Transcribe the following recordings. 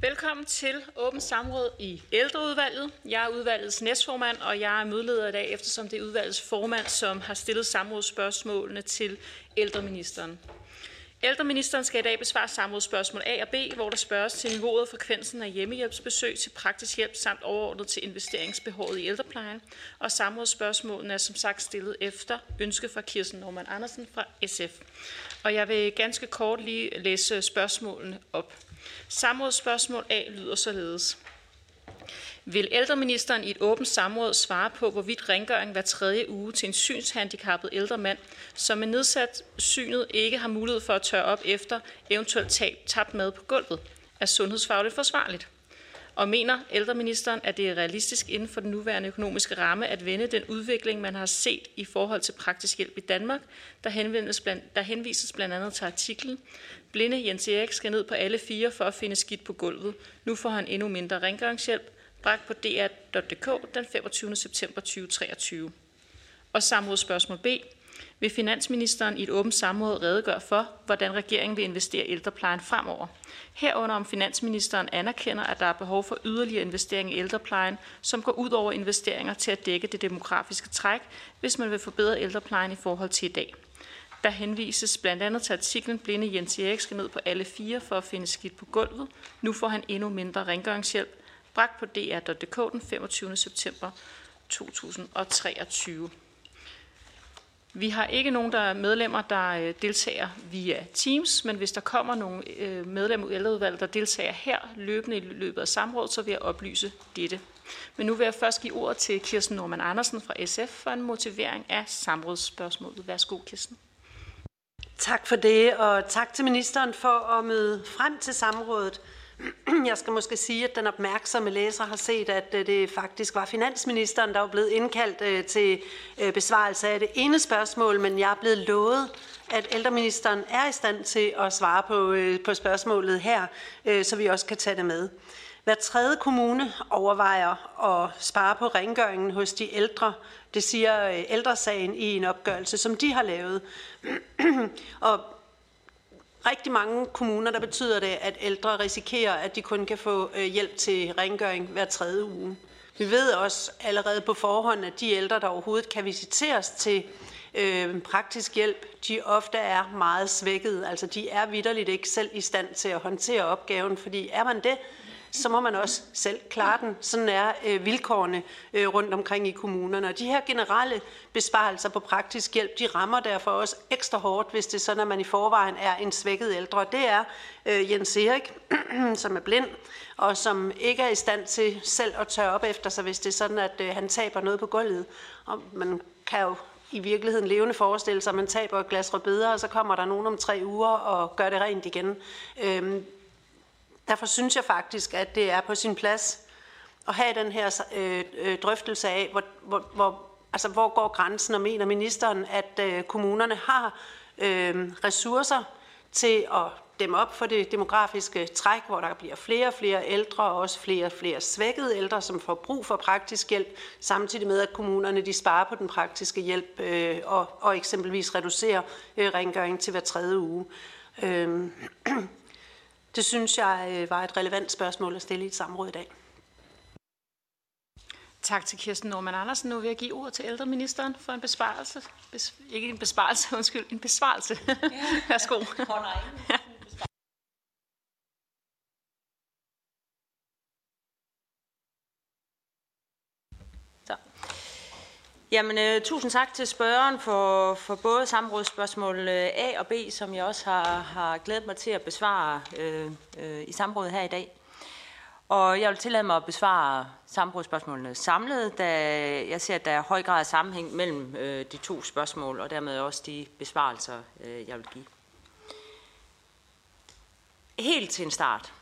Velkommen til åbent samråd i ældreudvalget. Jeg er udvalgets næstformand, og jeg er mødeleder i dag, eftersom det er udvalgets formand, som har stillet samrådsspørgsmålene til ældreministeren. Ældreministeren skal i dag besvare samrådsspørgsmål A og B, hvor der spørges til niveauet og frekvensen af hjemmehjælpsbesøg til praktisk hjælp samt overordnet til investeringsbehovet i ældreplejen. Og samrådsspørgsmålene er som sagt stillet efter ønske fra Kirsten Norman Andersen fra SF. Og jeg vil ganske kort lige læse spørgsmålene op. Samrådsspørgsmål A lyder således. Vil ældreministeren i et åbent samråd svare på, hvorvidt rengøring hver tredje uge til en synshandicappet ældre mand, som med nedsat synet ikke har mulighed for at tørre op efter eventuelt tab, tabt mad på gulvet, er sundhedsfagligt forsvarligt? Og mener ældreministeren, at det er realistisk inden for den nuværende økonomiske ramme at vende den udvikling, man har set i forhold til praktisk hjælp i Danmark, der, henvises blandt, der henvises blandt andet til artiklen Blinde Jens Erik skal ned på alle fire for at finde skidt på gulvet. Nu får han endnu mindre rengøringshjælp. Bragt på dr.dk den 25. september 2023. Og samrådsspørgsmål B. Vil finansministeren i et åbent samråd redegøre for, hvordan regeringen vil investere i ældreplejen fremover? Herunder om finansministeren anerkender, at der er behov for yderligere investering i ældreplejen, som går ud over investeringer til at dække det demografiske træk, hvis man vil forbedre ældreplejen i forhold til i dag. Der henvises blandt andet til artiklen Blinde Jens Erik skal ned på alle fire for at finde skidt på gulvet. Nu får han endnu mindre rengøringshjælp. Bragt på dr.dk den 25. september 2023. Vi har ikke nogen der er medlemmer, der øh, deltager via Teams, men hvis der kommer nogle øh, medlemmer i ældreudvalget, der deltager her løbende i løbet af samrådet, så vil jeg oplyse dette. Men nu vil jeg først give ordet til Kirsten Norman Andersen fra SF for en motivering af samrådsspørgsmålet. Værsgo, Kirsten. Tak for det, og tak til ministeren for at møde frem til samrådet. Jeg skal måske sige, at den opmærksomme læser har set, at øh, det faktisk var finansministeren, der var blevet indkaldt øh, til øh, besvarelse af det ene spørgsmål, men jeg er blevet lovet, at ældreministeren er i stand til at svare på, på spørgsmålet her, så vi også kan tage det med. Hver tredje kommune overvejer at spare på rengøringen hos de ældre. Det siger ældresagen i en opgørelse, som de har lavet. og rigtig mange kommuner, der betyder det, at ældre risikerer, at de kun kan få øh, hjælp til rengøring hver tredje uge. Vi ved også allerede på forhånd, at de ældre, der overhovedet kan visiteres til øh, praktisk hjælp, de ofte er meget svækket. Altså de er vidderligt ikke selv i stand til at håndtere opgaven, fordi er man det, så må man også selv klare den. Sådan er øh, vilkårene øh, rundt omkring i kommunerne. Og de her generelle besparelser på praktisk hjælp, de rammer derfor også ekstra hårdt, hvis det er sådan, at man i forvejen er en svækket ældre. Det er øh, Jens Erik, som er blind, og som ikke er i stand til selv at tørre op efter sig, hvis det er sådan, at øh, han taber noget på gulvet. Og man kan jo i virkeligheden levende forestille sig, at man taber et glas rødbeder, og så kommer der nogen om tre uger og gør det rent igen. Øhm, Derfor synes jeg faktisk, at det er på sin plads at have den her øh, øh, drøftelse af, hvor, hvor, hvor, altså, hvor går grænsen, og mener ministeren, at øh, kommunerne har øh, ressourcer til at dem op for det demografiske træk, hvor der bliver flere og flere ældre, og også flere og flere svækkede ældre, som får brug for praktisk hjælp, samtidig med, at kommunerne de sparer på den praktiske hjælp øh, og, og eksempelvis reducerer øh, rengøring til hver tredje uge. Øh, det synes jeg øh, var et relevant spørgsmål at stille i et samråd i dag. Tak til Kirsten Norman Andersen. Nu vil jeg give ord til ældreministeren for en besvarelse. Bes, ikke en besvarelse, undskyld, en besvarelse. Ja. Værsgo. Ja. Jamen, øh, tusind tak til spørgeren for, for både samrådsspørgsmål øh, A og B, som jeg også har, har glædet mig til at besvare øh, øh, i samrådet her i dag. Og jeg vil tillade mig at besvare samrådsspørgsmålene samlet, da jeg ser, at der er høj grad af sammenhæng mellem øh, de to spørgsmål, og dermed også de besvarelser, øh, jeg vil give. Helt til en start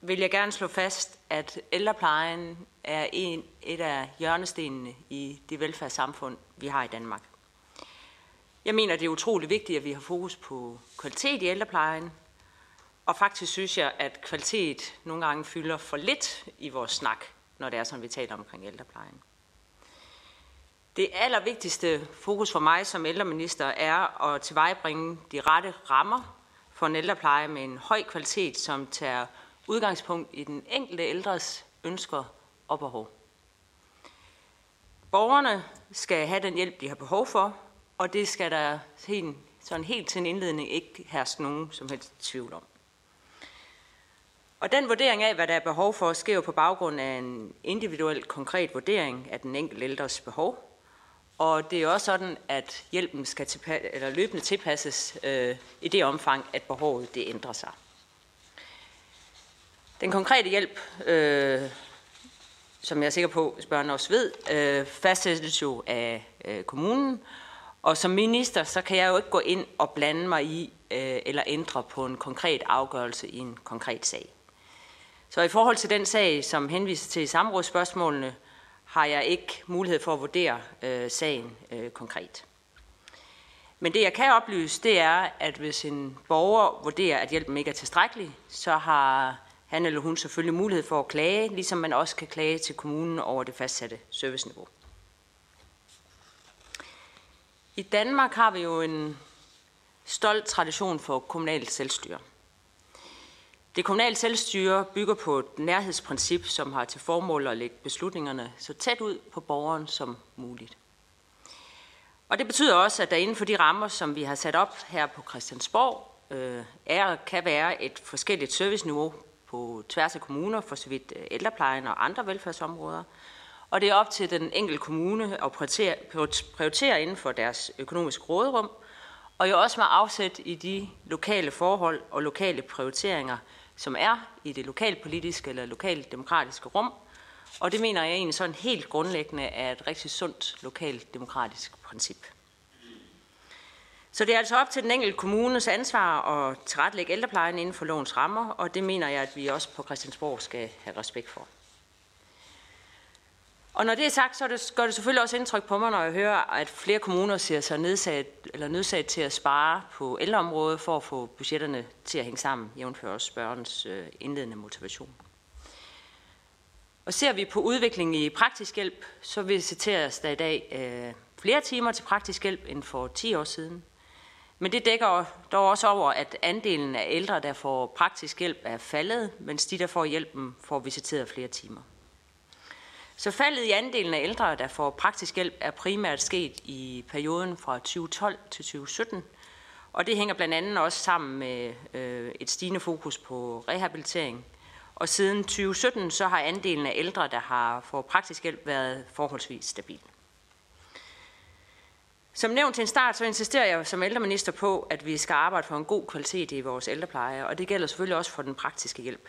vil jeg gerne slå fast, at ældreplejen er en, et af hjørnestenene i det velfærdssamfund, vi har i Danmark. Jeg mener, det er utrolig vigtigt, at vi har fokus på kvalitet i ældreplejen, og faktisk synes jeg, at kvalitet nogle gange fylder for lidt i vores snak, når det er, som vi taler omkring ældreplejen. Det allervigtigste fokus for mig som ældreminister er at tilvejebringe de rette rammer for en ældrepleje med en høj kvalitet, som tager udgangspunkt i den enkelte ældres ønsker og behov. Borgerne skal have den hjælp, de har behov for, og det skal der helt, sådan helt til en indledning ikke herske nogen som helst tvivl om. Og den vurdering af, hvad der er behov for, sker jo på baggrund af en individuel, konkret vurdering af den enkelte ældres behov. Og det er også sådan, at hjælpen skal tilpa- eller løbende tilpasses øh, i det omfang, at behovet det ændrer sig. Den konkrete hjælp, øh, som jeg er sikker på, at spørgeren også ved, øh, fastsættes jo af øh, kommunen. Og som minister, så kan jeg jo ikke gå ind og blande mig i øh, eller ændre på en konkret afgørelse i en konkret sag. Så i forhold til den sag, som henviser til samrådsspørgsmålene, har jeg ikke mulighed for at vurdere øh, sagen øh, konkret. Men det jeg kan oplyse, det er, at hvis en borger vurderer, at hjælpen ikke er tilstrækkelig, så har han eller hun selvfølgelig mulighed for at klage, ligesom man også kan klage til kommunen over det fastsatte serviceniveau. I Danmark har vi jo en stolt tradition for kommunalt selvstyre. Det kommunale selvstyre bygger på et nærhedsprincip, som har til formål at lægge beslutningerne så tæt ud på borgeren som muligt. Og det betyder også, at der inden for de rammer, som vi har sat op her på Christiansborg, øh, er kan være et forskelligt serviceniveau på tværs af kommuner, for så vidt øh, ældreplejen og andre velfærdsområder. Og det er op til den enkelte kommune at prioritere, prioritere inden for deres økonomiske råderum, og jo også med afsæt i de lokale forhold og lokale prioriteringer, som er i det lokalpolitiske eller lokalt demokratiske rum. Og det mener jeg egentlig sådan helt grundlæggende er et rigtig sundt lokalt demokratisk princip. Så det er altså op til den enkelte kommunes ansvar at tilrettelægge ældreplejen inden for lovens rammer, og det mener jeg, at vi også på Christiansborg skal have respekt for. Og når det er sagt, så det, gør det selvfølgelig også indtryk på mig, når jeg hører, at flere kommuner ser sig nedsat, eller nødsat til at spare på ældreområdet for at få budgetterne til at hænge sammen, jævnfør også spørgens øh, indledende motivation. Og ser vi på udviklingen i praktisk hjælp, så visiteres der i dag øh, flere timer til praktisk hjælp end for 10 år siden. Men det dækker dog også over, at andelen af ældre, der får praktisk hjælp, er faldet, mens de, der får hjælpen, får visiteret flere timer. Så faldet i andelen af ældre, der får praktisk hjælp, er primært sket i perioden fra 2012 til 2017, og det hænger blandt andet også sammen med øh, et stigende fokus på rehabilitering. Og siden 2017 så har andelen af ældre, der har fået praktisk hjælp, været forholdsvis stabil. Som nævnt til en start, så insisterer jeg som ældreminister på, at vi skal arbejde for en god kvalitet i vores ældrepleje, og det gælder selvfølgelig også for den praktiske hjælp.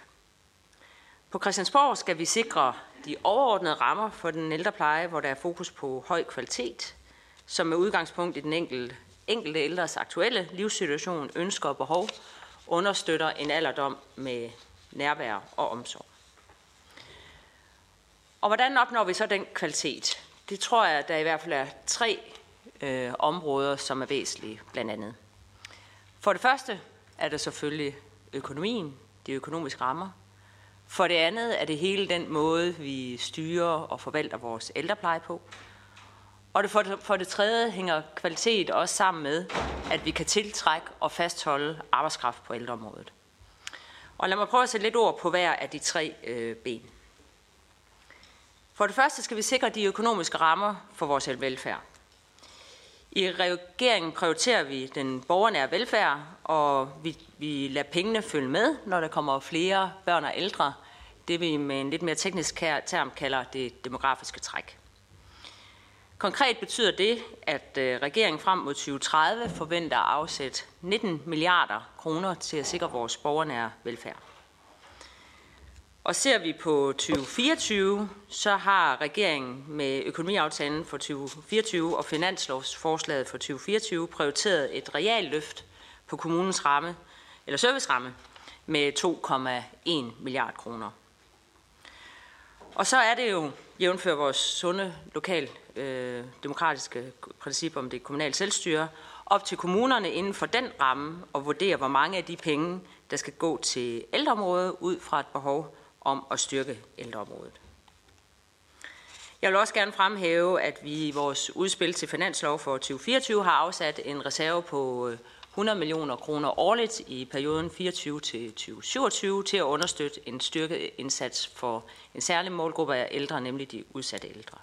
På Christiansborg skal vi sikre de overordnede rammer for den ældrepleje, hvor der er fokus på høj kvalitet, som med udgangspunkt i den enkelte, enkelte ældres aktuelle livssituation, ønsker og behov, understøtter en alderdom med nærvær og omsorg. Og hvordan opnår vi så den kvalitet? Det tror jeg, at der i hvert fald er tre øh, områder, som er væsentlige blandt andet. For det første er det selvfølgelig økonomien, de økonomiske rammer. For det andet er det hele den måde, vi styrer og forvalter vores ældrepleje på. Og det for, det, for det tredje hænger kvalitet også sammen med, at vi kan tiltrække og fastholde arbejdskraft på ældreområdet. Og lad mig prøve at sætte lidt ord på hver af de tre øh, ben. For det første skal vi sikre de økonomiske rammer for vores velfærd. I regeringen prioriterer vi den borgernære velfærd, og vi, vi lader pengene følge med, når der kommer flere børn og ældre. Det vi med en lidt mere teknisk term kalder det demografiske træk. Konkret betyder det, at øh, regeringen frem mod 2030 forventer at afsætte 19 milliarder kroner til at sikre vores borgernære velfærd. Og ser vi på 2024, så har regeringen med økonomiaftalen for 2024 og finanslovsforslaget for 2024 prioriteret et realt løft på kommunens ramme, eller serviceramme med 2,1 milliard kroner. Og så er det jo, jævnfør vores sunde lokal øh, demokratiske princip om det kommunale selvstyre, op til kommunerne inden for den ramme og vurdere, hvor mange af de penge, der skal gå til ældreområdet ud fra et behov om at styrke ældreområdet. Jeg vil også gerne fremhæve, at vi i vores udspil til finanslov for 2024 har afsat en reserve på øh, 100 millioner kroner årligt i perioden 24 til 2027 til at understøtte en styrket indsats for en særlig målgruppe af ældre, nemlig de udsatte ældre.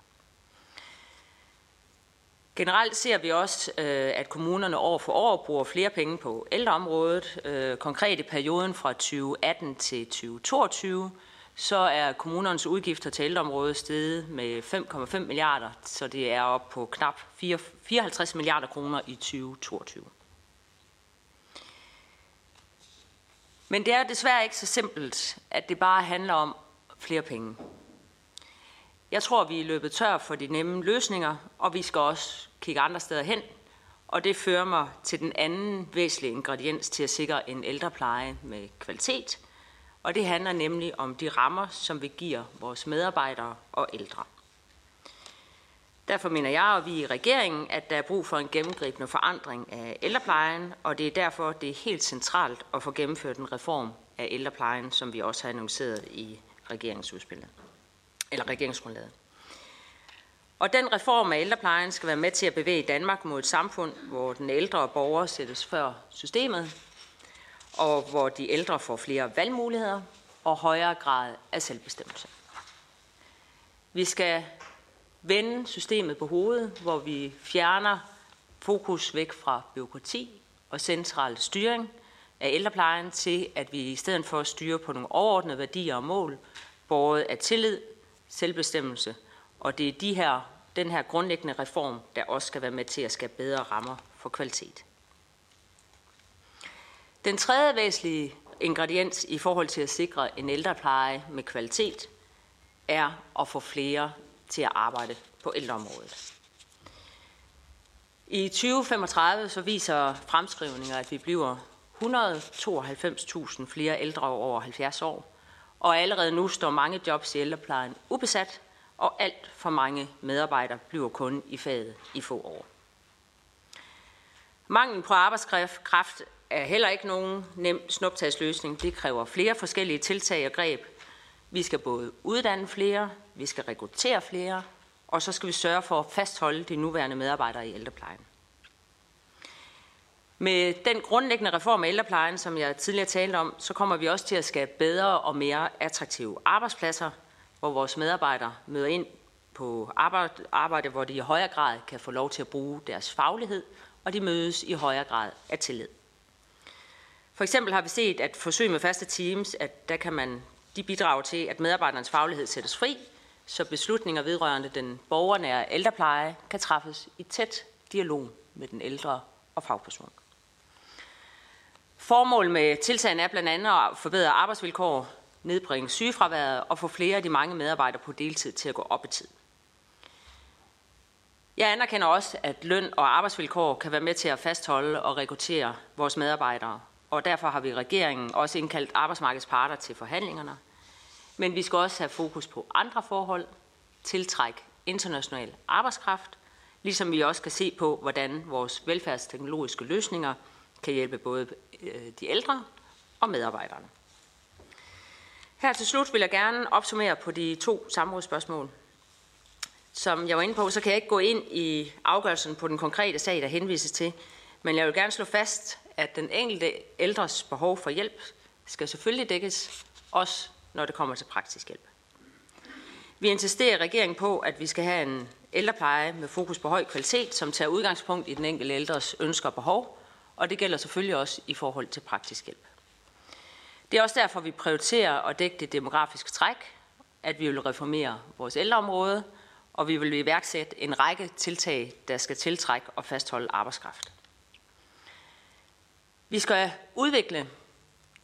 Generelt ser vi også, øh, at kommunerne år for år bruger flere penge på ældreområdet. Øh, konkret i perioden fra 2018 til 2022, så er kommunernes udgifter til ældreområdet steget med 5,5 milliarder, så det er op på knap 54 milliarder kroner i 2022. Men det er desværre ikke så simpelt, at det bare handler om flere penge. Jeg tror, vi er løbet tør for de nemme løsninger, og vi skal også kigge andre steder hen. Og det fører mig til den anden væsentlige ingrediens til at sikre en ældrepleje med kvalitet. Og det handler nemlig om de rammer, som vi giver vores medarbejdere og ældre. Derfor mener jeg og vi i regeringen, at der er brug for en gennemgribende forandring af ældreplejen, og det er derfor, det er helt centralt at få gennemført en reform af ældreplejen, som vi også har annonceret i regeringsudspillet, eller regeringsgrundlaget. Og den reform af ældreplejen skal være med til at bevæge Danmark mod et samfund, hvor den ældre borger sættes før systemet, og hvor de ældre får flere valgmuligheder og højere grad af selvbestemmelse. Vi skal vende systemet på hovedet, hvor vi fjerner fokus væk fra byråkrati og central styring af ældreplejen til, at vi i stedet for at styre på nogle overordnede værdier og mål, både af tillid, selvbestemmelse, og det er de her, den her grundlæggende reform, der også skal være med til at skabe bedre rammer for kvalitet. Den tredje væsentlige ingrediens i forhold til at sikre en ældrepleje med kvalitet er at få flere til at arbejde på ældreområdet. I 2035 så viser fremskrivninger, at vi bliver 192.000 flere ældre over 70 år, og allerede nu står mange jobs i ældreplejen ubesat, og alt for mange medarbejdere bliver kun i faget i få år. Manglen på arbejdskraft er heller ikke nogen nem snuptagsløsning. Det kræver flere forskellige tiltag og greb. Vi skal både uddanne flere, vi skal rekruttere flere, og så skal vi sørge for at fastholde de nuværende medarbejdere i ældreplejen. Med den grundlæggende reform af ældreplejen, som jeg tidligere talte om, så kommer vi også til at skabe bedre og mere attraktive arbejdspladser, hvor vores medarbejdere møder ind på arbejde, arbejde, hvor de i højere grad kan få lov til at bruge deres faglighed, og de mødes i højere grad af tillid. For eksempel har vi set, at forsøg med faste teams, at der kan man, de bidrage til, at medarbejdernes faglighed sættes fri, så beslutninger vedrørende den borgernære ældrepleje kan træffes i tæt dialog med den ældre og fagperson. Formålet med tiltagene er blandt andet at forbedre arbejdsvilkår, nedbringe sygefraværet og få flere af de mange medarbejdere på deltid til at gå op i tid. Jeg anerkender også, at løn og arbejdsvilkår kan være med til at fastholde og rekruttere vores medarbejdere, og derfor har vi i regeringen også indkaldt arbejdsmarkedets parter til forhandlingerne. Men vi skal også have fokus på andre forhold, tiltræk international arbejdskraft, ligesom vi også kan se på, hvordan vores velfærdsteknologiske løsninger kan hjælpe både øh, de ældre og medarbejderne. Her til slut vil jeg gerne opsummere på de to samrådsspørgsmål. Som jeg var inde på, så kan jeg ikke gå ind i afgørelsen på den konkrete sag, der henvises til, men jeg vil gerne slå fast, at den enkelte ældres behov for hjælp skal selvfølgelig dækkes, også når det kommer til praktisk hjælp. Vi insisterer i regeringen på, at vi skal have en ældrepleje med fokus på høj kvalitet, som tager udgangspunkt i den enkelte ældres ønsker og behov, og det gælder selvfølgelig også i forhold til praktisk hjælp. Det er også derfor, vi prioriterer at dække det demografiske træk, at vi vil reformere vores ældreområde, og vi vil iværksætte en række tiltag, der skal tiltrække og fastholde arbejdskraft. Vi skal udvikle,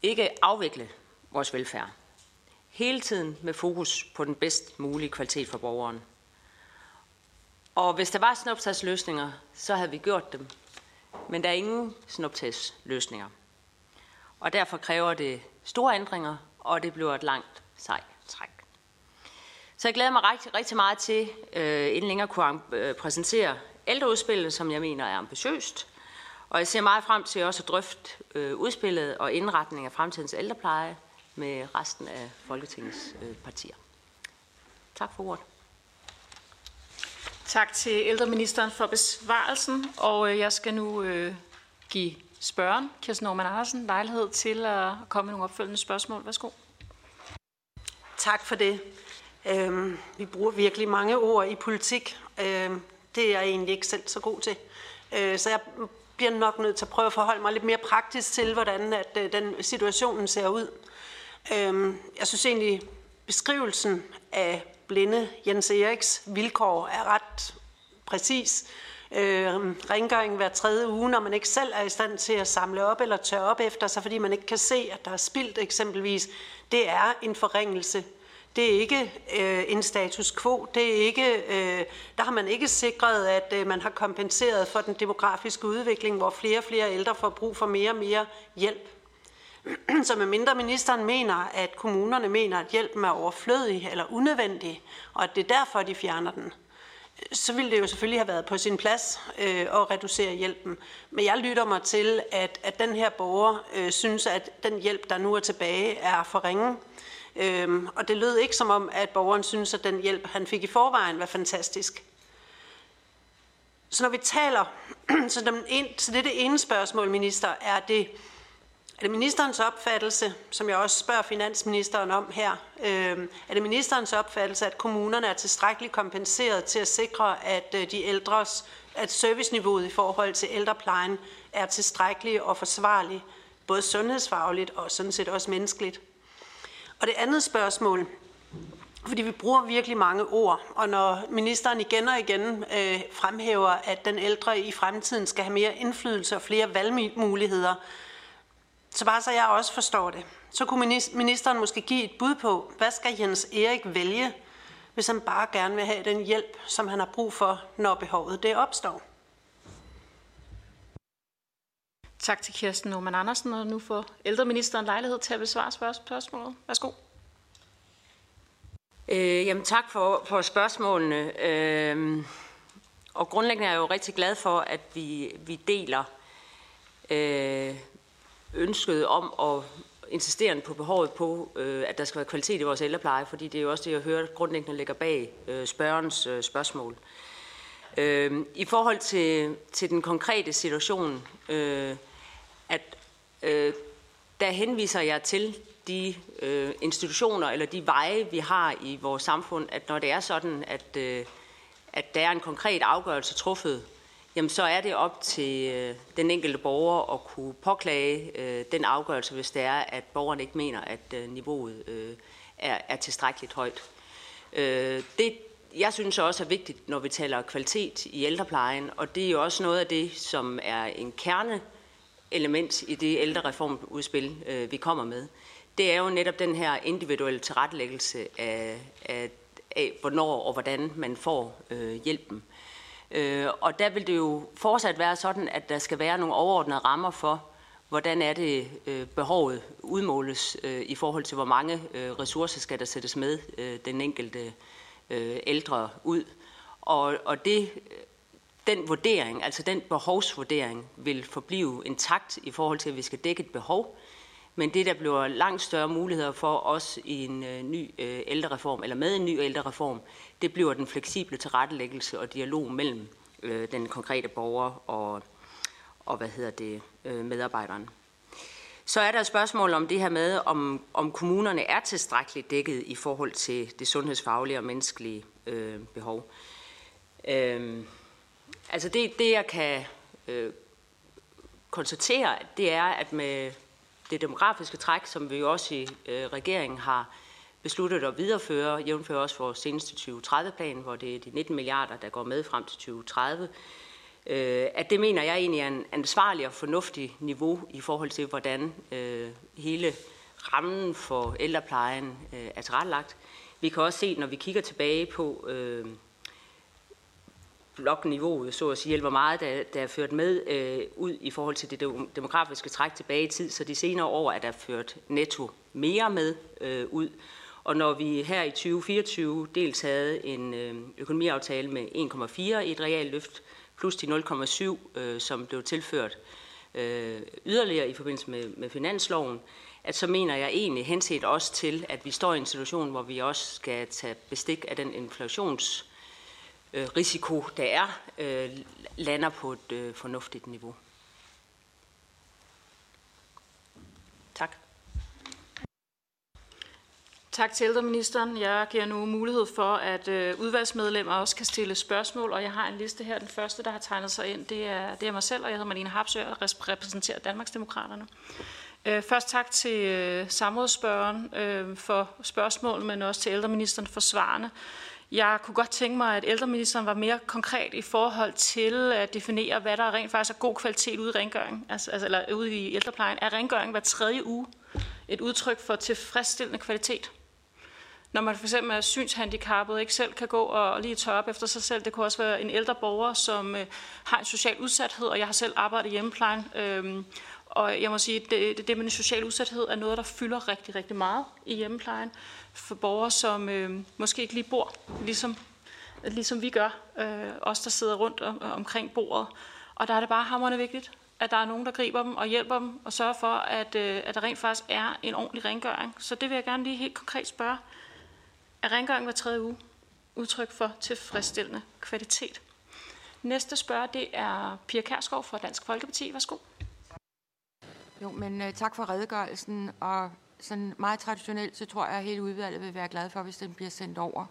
ikke afvikle vores velfærd. Hele tiden med fokus på den bedst mulige kvalitet for borgeren. Og hvis der var snuptagsløsninger, så havde vi gjort dem. Men der er ingen snuptagsløsninger. Og derfor kræver det store ændringer, og det bliver et langt, sejt træk. Så jeg glæder mig rigtig, rigtig meget til, øh, inden længere kunne øh, præsentere ældreudspillet, som jeg mener er ambitiøst, og jeg ser meget frem til også at drøfte øh, udspillet og indretning af fremtidens ældrepleje med resten af Folketingets øh, partier. Tak for ordet. Tak til ældreministeren for besvarelsen, og øh, jeg skal nu øh, give spørgeren, Kirsten Norman Andersen, lejlighed til at komme med nogle opfølgende spørgsmål. Værsgo. Tak for det. Øhm, vi bruger virkelig mange ord i politik. Øhm, det er jeg egentlig ikke selv så god til. Øh, så jeg bliver nok nødt til at prøve at forholde mig lidt mere praktisk til, hvordan at, øh, den situationen ser ud. Øhm, jeg synes egentlig, beskrivelsen af blinde Jens Eriks vilkår er ret præcis. Øh, rengøring hver tredje uge, når man ikke selv er i stand til at samle op eller tørre op efter sig, fordi man ikke kan se, at der er spildt eksempelvis, det er en forringelse. Det er ikke øh, en status quo. Det er ikke, øh, der har man ikke sikret, at øh, man har kompenseret for den demografiske udvikling, hvor flere og flere ældre får brug for mere og mere hjælp. Så med mindre ministeren mener, at kommunerne mener, at hjælpen er overflødig eller unødvendig, og at det er derfor, de fjerner den, så ville det jo selvfølgelig have været på sin plads øh, at reducere hjælpen. Men jeg lytter mig til, at, at den her borger øh, synes, at den hjælp, der nu er tilbage, er for ringe. Øhm, og det lød ikke som om, at borgeren synes, at den hjælp, han fik i forvejen, var fantastisk. Så når vi taler, så, den en, så det er det ene spørgsmål, minister, er det, er det ministerens opfattelse, som jeg også spørger finansministeren om her, øh, er det ministerens opfattelse, at kommunerne er tilstrækkeligt kompenseret til at sikre, at øh, de ældres, at serviceniveauet i forhold til ældreplejen er tilstrækkeligt og forsvarligt, både sundhedsfagligt og sådan set også menneskeligt? Og det andet spørgsmål, fordi vi bruger virkelig mange ord, og når ministeren igen og igen øh, fremhæver, at den ældre i fremtiden skal have mere indflydelse og flere valgmuligheder, så bare så jeg også forstår det, så kunne ministeren måske give et bud på, hvad skal Jens Erik vælge, hvis han bare gerne vil have den hjælp, som han har brug for, når behovet det opstår. Tak til Kirsten Norman Andersen, og nu får ældreministeren lejlighed til at besvare spørgsmålet. Værsgo. Øh, jamen tak for, for spørgsmålene. Øh, og grundlæggende er jeg jo rigtig glad for, at vi, vi deler øh, ønsket om at insistere på behovet på, øh, at der skal være kvalitet i vores ældrepleje, fordi det er jo også det, jeg hører grundlæggende ligger bag øh, spørgerens øh, spørgsmål. Øh, I forhold til, til den konkrete situation, øh, at øh, der henviser jeg til de øh, institutioner eller de veje, vi har i vores samfund, at når det er sådan, at, øh, at der er en konkret afgørelse truffet, jamen så er det op til øh, den enkelte borger at kunne påklage øh, den afgørelse, hvis det er, at borgeren ikke mener, at øh, niveauet øh, er, er tilstrækkeligt højt. Øh, det, jeg synes også er vigtigt, når vi taler kvalitet i ældreplejen, og det er jo også noget af det, som er en kerne element i det ældrereformudspil, øh, vi kommer med, det er jo netop den her individuelle tilrettelæggelse af, af, af hvornår og hvordan man får øh, hjælpen. Øh, og der vil det jo fortsat være sådan, at der skal være nogle overordnede rammer for, hvordan er det øh, behovet udmåles øh, i forhold til, hvor mange øh, ressourcer skal der sættes med øh, den enkelte øh, ældre ud. Og, og det den vurdering, altså den behovsvurdering, vil forblive intakt i forhold til, at vi skal dække et behov. Men det, der bliver langt større muligheder for os i en øh, ny øh, ældrereform, eller med en ny ældrereform, det bliver den fleksible tilrettelæggelse og dialog mellem øh, den konkrete borger og, og hvad hedder det, medarbejderen. Så er der et spørgsmål om det her med, om, om kommunerne er tilstrækkeligt dækket i forhold til det sundhedsfaglige og menneskelige øh, behov. Øh, Altså det, det jeg kan øh, konstatere, det er, at med det demografiske træk, som vi jo også i øh, regeringen har besluttet at videreføre, jævnfører også vores seneste 2030-plan, hvor det er de 19 milliarder, der går med frem til 2030, øh, at det mener jeg egentlig er en ansvarlig og fornuftig niveau i forhold til, hvordan øh, hele rammen for ældreplejen øh, er tilrettelagt. Vi kan også se, når vi kigger tilbage på øh, blokniveauet, så at sige, eller hvor meget der, der er ført med øh, ud i forhold til det demografiske træk tilbage i tid, så de senere år er der ført netto mere med øh, ud. Og når vi her i 2024 dels havde en øh, økonomiaftale med 1,4 i et realt løft, plus de 0,7, øh, som blev tilført øh, yderligere i forbindelse med, med finansloven, at så mener jeg egentlig henset også til, at vi står i en situation, hvor vi også skal tage bestik af den inflations Øh, risiko, der er, øh, lander på et øh, fornuftigt niveau. Tak. Tak til ældreministeren. Jeg giver nu mulighed for, at udvalgsmedlemmer også kan stille spørgsmål, og jeg har en liste her. Den første, der har tegnet sig ind, det er, det er mig selv, og jeg hedder Marlene Harpsø og repræsenterer Danmarksdemokraterne. Først tak til øh, samrådsspørgeren for spørgsmål, men også til ældreministeren for svarene. Jeg kunne godt tænke mig, at ældreministeren var mere konkret i forhold til at definere, hvad der rent faktisk er god kvalitet ude i rengøring, altså, altså, eller ude i ældreplejen. Er rengøring hver tredje uge et udtryk for tilfredsstillende kvalitet? Når man for eksempel er synshandicappet, ikke selv kan gå og lige tørre op efter sig selv. Det kunne også være en ældre borger, som øh, har en social udsathed, og jeg har selv arbejdet i hjemmeplejen. Øh, og jeg må sige, at det, det, det med den sociale udsathed er noget, der fylder rigtig, rigtig meget i hjemmeplejen for borgere, som øh, måske ikke lige bor, ligesom, ligesom vi gør, øh, os der sidder rundt om, omkring bordet. Og der er det bare hammerende vigtigt, at der er nogen, der griber dem og hjælper dem og sørger for, at, øh, at der rent faktisk er en ordentlig rengøring. Så det vil jeg gerne lige helt konkret spørge. Er rengøring hver tredje uge udtryk for tilfredsstillende kvalitet? Næste spørger, det er Pia Kærskov fra Dansk Folkeparti. Værsgo. Jo, men uh, tak for redegørelsen, og sådan meget traditionelt, så tror jeg, at hele udvalget vil være glad for, hvis den bliver sendt over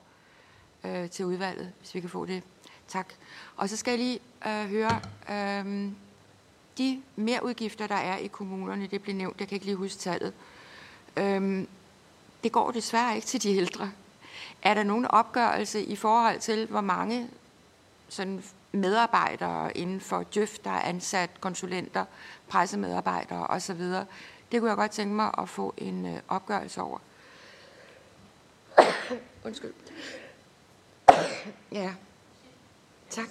uh, til udvalget, hvis vi kan få det. Tak. Og så skal jeg lige uh, høre, uh, de mere udgifter, der er i kommunerne, det blev nævnt, jeg kan ikke lige huske tallet, uh, det går desværre ikke til de ældre. Er der nogen opgørelse i forhold til, hvor mange sådan medarbejdere inden for Djøf, der er ansat, konsulenter, pressemedarbejdere osv. Det kunne jeg godt tænke mig at få en øh, opgørelse over. Undskyld. Ja. Tak.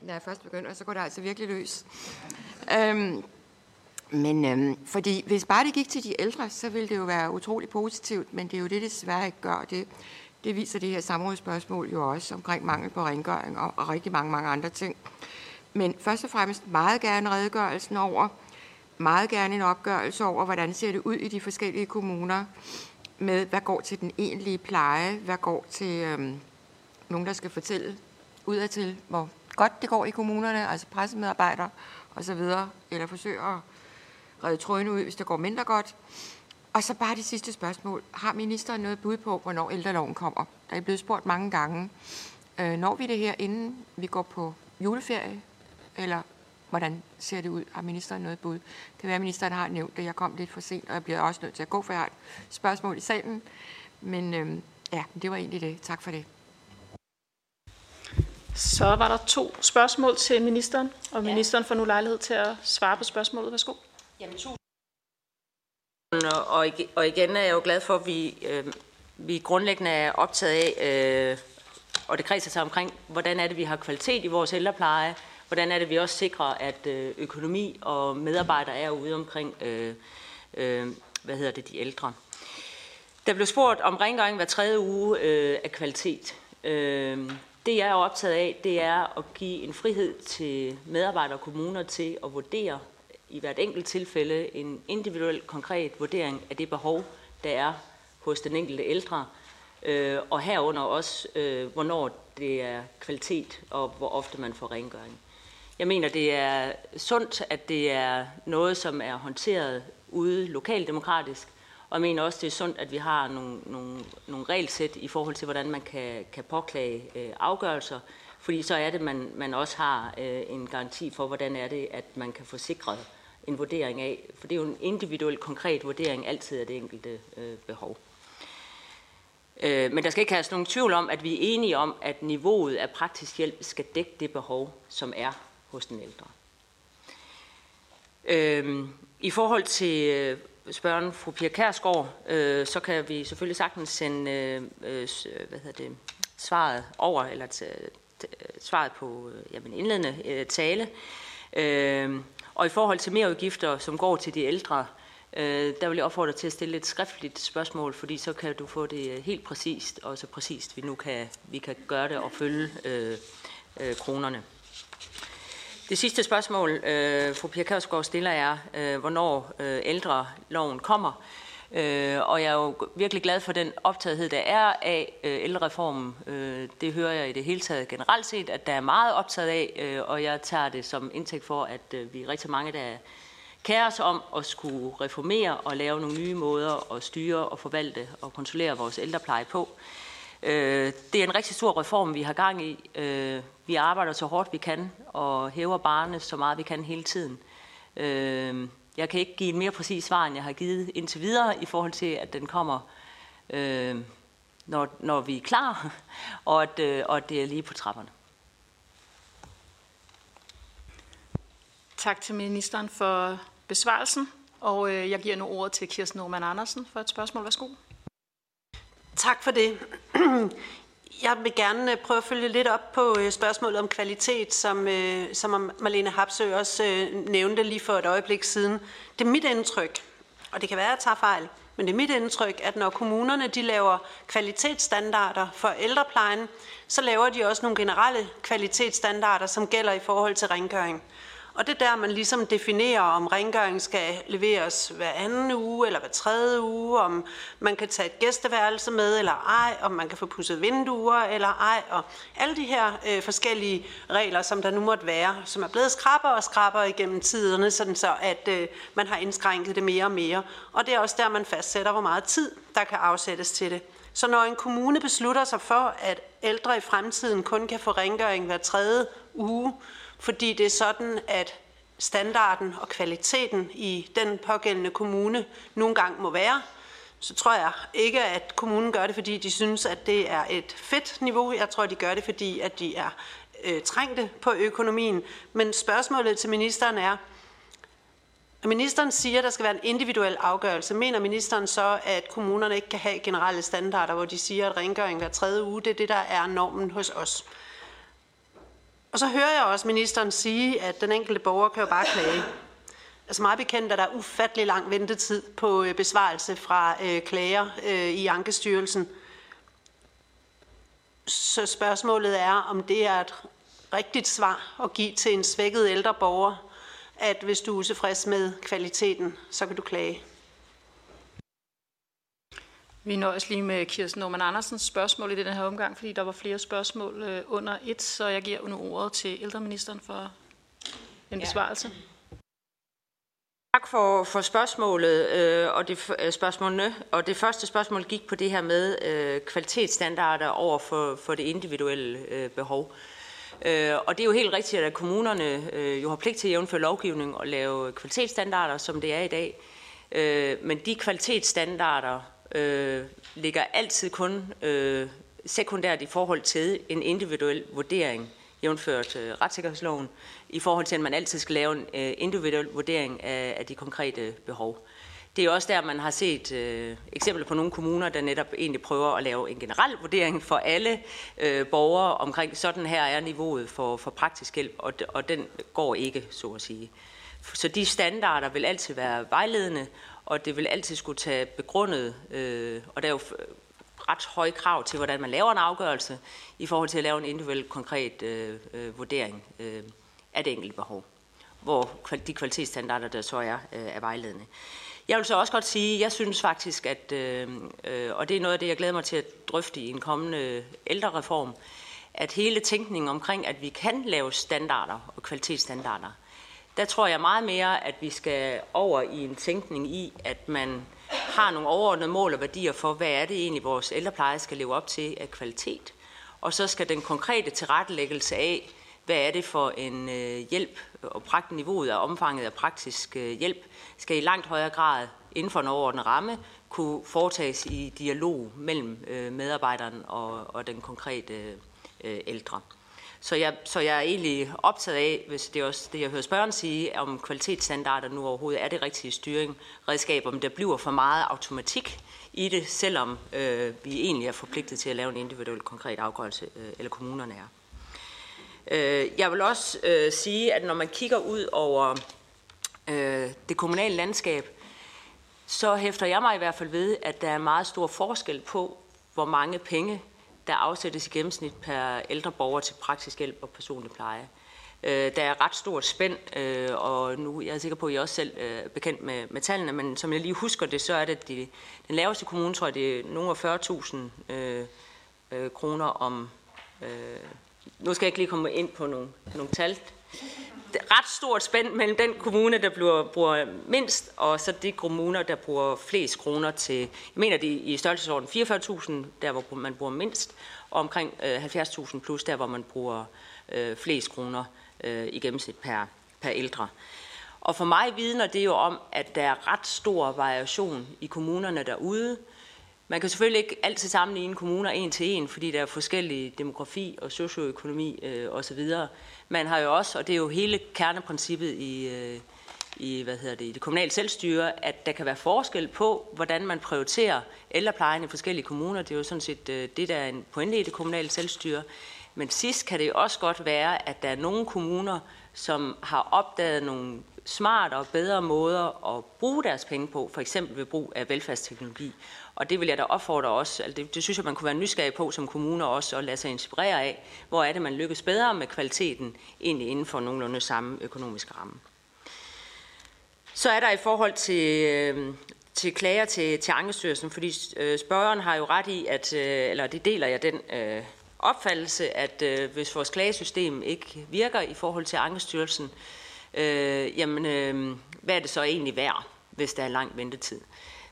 Når jeg først begynder, så går det altså virkelig løs. Øhm, men øhm, fordi hvis bare det gik til de ældre, så ville det jo være utrolig positivt, men det er jo det, det desværre ikke gør. Det, det viser det her samrådsspørgsmål jo også omkring mangel på rengøring og, og rigtig mange, mange andre ting. Men først og fremmest meget gerne redegørelsen over, meget gerne en opgørelse over, hvordan ser det ud i de forskellige kommuner med, hvad går til den egentlige pleje, hvad går til øhm, nogen, der skal fortælle udadtil, hvor godt det går i kommunerne, altså pressemedarbejdere osv., eller forsøger at redde trådene ud, hvis det går mindre godt. Og så bare det sidste spørgsmål. Har ministeren noget bud på, hvornår ældreloven kommer? Der er blevet spurgt mange gange. Øh, når vi det her, inden vi går på juleferie? Eller hvordan ser det ud? Har ministeren noget bud? Det kan være, at ministeren har nævnt det. Jeg kom lidt for sent, og jeg bliver også nødt til at gå, for jeg har et spørgsmål i salen. Men øh, ja, det var egentlig det. Tak for det. Så var der to spørgsmål til ministeren, og ministeren får nu lejlighed til at svare på spørgsmålet. Værsgo. Jamen, to og, og igen er jeg jo glad for, at vi, øh, vi grundlæggende er optaget af, øh, og det kredser sig omkring, hvordan er det, vi har kvalitet i vores ældrepleje, hvordan er det, vi også sikrer, at øh, økonomi og medarbejdere er ude omkring, øh, øh, hvad hedder det, de ældre. Der blev spurgt om rengøring hver tredje uge øh, af kvalitet. Øh, det jeg er optaget af, det er at give en frihed til medarbejdere og kommuner til at vurdere i hvert enkelt tilfælde en individuel, konkret vurdering af det behov, der er hos den enkelte ældre, øh, og herunder også, øh, hvornår det er kvalitet, og hvor ofte man får rengøring. Jeg mener, det er sundt, at det er noget, som er håndteret ude lokaldemokratisk, og jeg mener også, det er sundt, at vi har nogle, nogle, nogle regelsæt i forhold til, hvordan man kan, kan påklage øh, afgørelser, fordi så er det, man, man også har øh, en garanti for, hvordan er det, at man kan få sikret en vurdering af, for det er jo en individuel, konkret vurdering altid af det enkelte øh, behov. Øh, men der skal ikke have nogen tvivl om, at vi er enige om, at niveauet af praktisk hjælp skal dække det behov, som er hos den ældre. Øh, I forhold til øh, spørgen fru Pia Kærsgaard, øh, så kan vi selvfølgelig sagtens sende øh, øh, øh hvad hedder det, svaret over, eller svaret på øh, jamen, indledende øh, tale. Øh, og i forhold til mere udgifter, som går til de ældre, øh, der vil jeg opfordre til at stille et skriftligt spørgsmål, fordi så kan du få det øh, helt præcist, og så præcist vi nu kan, vi kan gøre det og følge øh, øh, kronerne. Det sidste spørgsmål, øh, fru Pia Kærsgaard stiller, er, øh, hvornår øh, ældreloven kommer. Øh, og jeg er jo virkelig glad for den optagethed, der er af øh, ældrereformen. Øh, det hører jeg i det hele taget generelt set, at der er meget optaget af, øh, og jeg tager det som indtægt for, at øh, vi er rigtig mange, der kærer os om at skulle reformere og lave nogle nye måder at styre og forvalte og kontrollere vores ældrepleje på. Øh, det er en rigtig stor reform, vi har gang i. Øh, vi arbejder så hårdt vi kan og hæver barnet så meget vi kan hele tiden. Øh, jeg kan ikke give en mere præcis svar, end jeg har givet indtil videre i forhold til, at den kommer, når, når vi er klar, og at, og at det er lige på trapperne. Tak til ministeren for besvarelsen, og jeg giver nu ordet til Kirsten Norman Andersen for et spørgsmål. Værsgo. Tak for det. Jeg vil gerne øh, prøve at følge lidt op på øh, spørgsmålet om kvalitet, som, øh, som Marlene Hapsø også nævnte lige for et øjeblik siden. Det er mit indtryk, og det kan være, at jeg tager fejl, men det er mit indtryk, at når kommunerne de laver kvalitetsstandarder for ældreplejen, så laver de også nogle generelle kvalitetsstandarder, som gælder i forhold til rengøring. Og det er der, man ligesom definerer, om rengøring skal leveres hver anden uge eller hver tredje uge, om man kan tage et gæsteværelse med eller ej, om man kan få pudset vinduer eller ej, og alle de her øh, forskellige regler, som der nu måtte være, som er blevet skrabber og skrabber igennem tiderne, sådan så at øh, man har indskrænket det mere og mere. Og det er også der, man fastsætter, hvor meget tid, der kan afsættes til det. Så når en kommune beslutter sig for, at ældre i fremtiden kun kan få rengøring hver tredje uge, fordi det er sådan, at standarden og kvaliteten i den pågældende kommune nogle gange må være, så tror jeg ikke, at kommunen gør det, fordi de synes, at det er et fedt niveau. Jeg tror, de gør det, fordi at de er øh, trængte på økonomien. Men spørgsmålet til ministeren er, at ministeren siger, at der skal være en individuel afgørelse. Mener ministeren så, at kommunerne ikke kan have generelle standarder, hvor de siger, at rengøring hver tredje uge, det er det, der er normen hos os? Og så hører jeg også ministeren sige, at den enkelte borger kan jo bare klage. Altså meget bekendt, at der er ufattelig lang ventetid på øh, besvarelse fra øh, klager øh, i Ankestyrelsen. Så spørgsmålet er, om det er et rigtigt svar at give til en svækket ældre borger, at hvis du er utilfreds med kvaliteten, så kan du klage. Vi nøjes lige med Kirsten Norman Andersens spørgsmål i den her omgang, fordi der var flere spørgsmål øh, under et, så jeg giver nu ordet til ældreministeren for en besvarelse. Tak for, for spørgsmålet øh, og det øh, spørgsmålene. Og det første spørgsmål gik på det her med øh, kvalitetsstandarder over for, for det individuelle øh, behov. Øh, og det er jo helt rigtigt, at kommunerne øh, jo har pligt til at jævnføre lovgivning og lave kvalitetsstandarder, som det er i dag. Øh, men de kvalitetsstandarder, øh, ligger altid kun øh, sekundært i forhold til en individuel vurdering, jævnført øh, retssikkerhedsloven, i forhold til, at man altid skal lave en øh, individuel vurdering af, af de konkrete behov. Det er også der, man har set øh, eksempler på nogle kommuner, der netop egentlig prøver at lave en generel vurdering for alle øh, borgere omkring, sådan her er niveauet for, for praktisk hjælp, og, og den går ikke, så at sige. Så de standarder vil altid være vejledende, og det vil altid skulle tage begrundet, øh, og der er jo ret høje krav til, hvordan man laver en afgørelse, i forhold til at lave en individuel konkret øh, øh, vurdering øh, af det enkelte behov, hvor de kvalitetsstandarder, der så er, øh, er vejledende. Jeg vil så også godt sige, jeg synes faktisk, at, øh, øh, og det er noget af det, jeg glæder mig til at drøfte i en kommende ældrereform, at hele tænkningen omkring, at vi kan lave standarder og kvalitetsstandarder, der tror jeg meget mere, at vi skal over i en tænkning i, at man har nogle overordnede mål og værdier for, hvad er det egentlig, vores ældrepleje skal leve op til af kvalitet. Og så skal den konkrete tilrettelæggelse af, hvad er det for en øh, hjælp og prakt niveauet af omfanget af praktisk øh, hjælp, skal i langt højere grad inden for en overordnet ramme kunne foretages i dialog mellem øh, medarbejderen og, og den konkrete øh, ældre. Så jeg, så jeg er egentlig optaget af, hvis det er også det, jeg hører spørgeren sige, om kvalitetsstandarder nu overhovedet er det rigtige styringredskab, om der bliver for meget automatik i det, selvom øh, vi egentlig er forpligtet til at lave en individuel konkret afgørelse, øh, eller kommunerne er. Øh, jeg vil også øh, sige, at når man kigger ud over øh, det kommunale landskab, så hæfter jeg mig i hvert fald ved, at der er meget stor forskel på, hvor mange penge der afsættes i gennemsnit per ældre borger til praktisk hjælp og personlig pleje. Øh, der er ret stort spænd, øh, og nu jeg er sikker på, at I også selv øh, er bekendt med, med tallene, men som jeg lige husker det, så er det de, den laveste kommune, tror jeg, det er nogle af 40.000 øh, øh, kroner om... Øh, nu skal jeg ikke lige komme ind på nogle, nogle tal ret stort spænd mellem den kommune, der bruger, bruger mindst, og så de kommuner, der bruger flest kroner til, jeg mener det i størrelsesorden 44.000, der hvor man bruger mindst, og omkring øh, 70.000 plus, der hvor man bruger øh, flest kroner øh, i gennemsnit per, per ældre. Og for mig vidner det jo om, at der er ret stor variation i kommunerne derude. Man kan selvfølgelig ikke altid sammenligne kommuner en til en, fordi der er forskellige demografi og socioøkonomi øh, osv. Man har jo også, og det er jo hele kerneprincippet i, øh, i, hvad hedder det, i det kommunale selvstyre, at der kan være forskel på, hvordan man prioriterer ældreplejen i forskellige kommuner. Det er jo sådan set øh, det, der er en pointe i det kommunale selvstyre. Men sidst kan det jo også godt være, at der er nogle kommuner, som har opdaget nogle smartere og bedre måder at bruge deres penge på, for eksempel ved brug af velfærdsteknologi. Og det vil jeg da opfordre også, altså det, det synes jeg, man kunne være nysgerrig på som kommuner også, og lade sig inspirere af, hvor er det, man lykkes bedre med kvaliteten, egentlig inden for nogenlunde samme økonomiske ramme. Så er der i forhold til, øh, til klager til, til Ankestyrelsen, fordi øh, spørgeren har jo ret i, at, øh, eller det deler jeg den øh, opfattelse, at øh, hvis vores klagesystem ikke virker i forhold til Ankestyrelsen, øh, jamen øh, hvad er det så egentlig værd, hvis der er lang ventetid?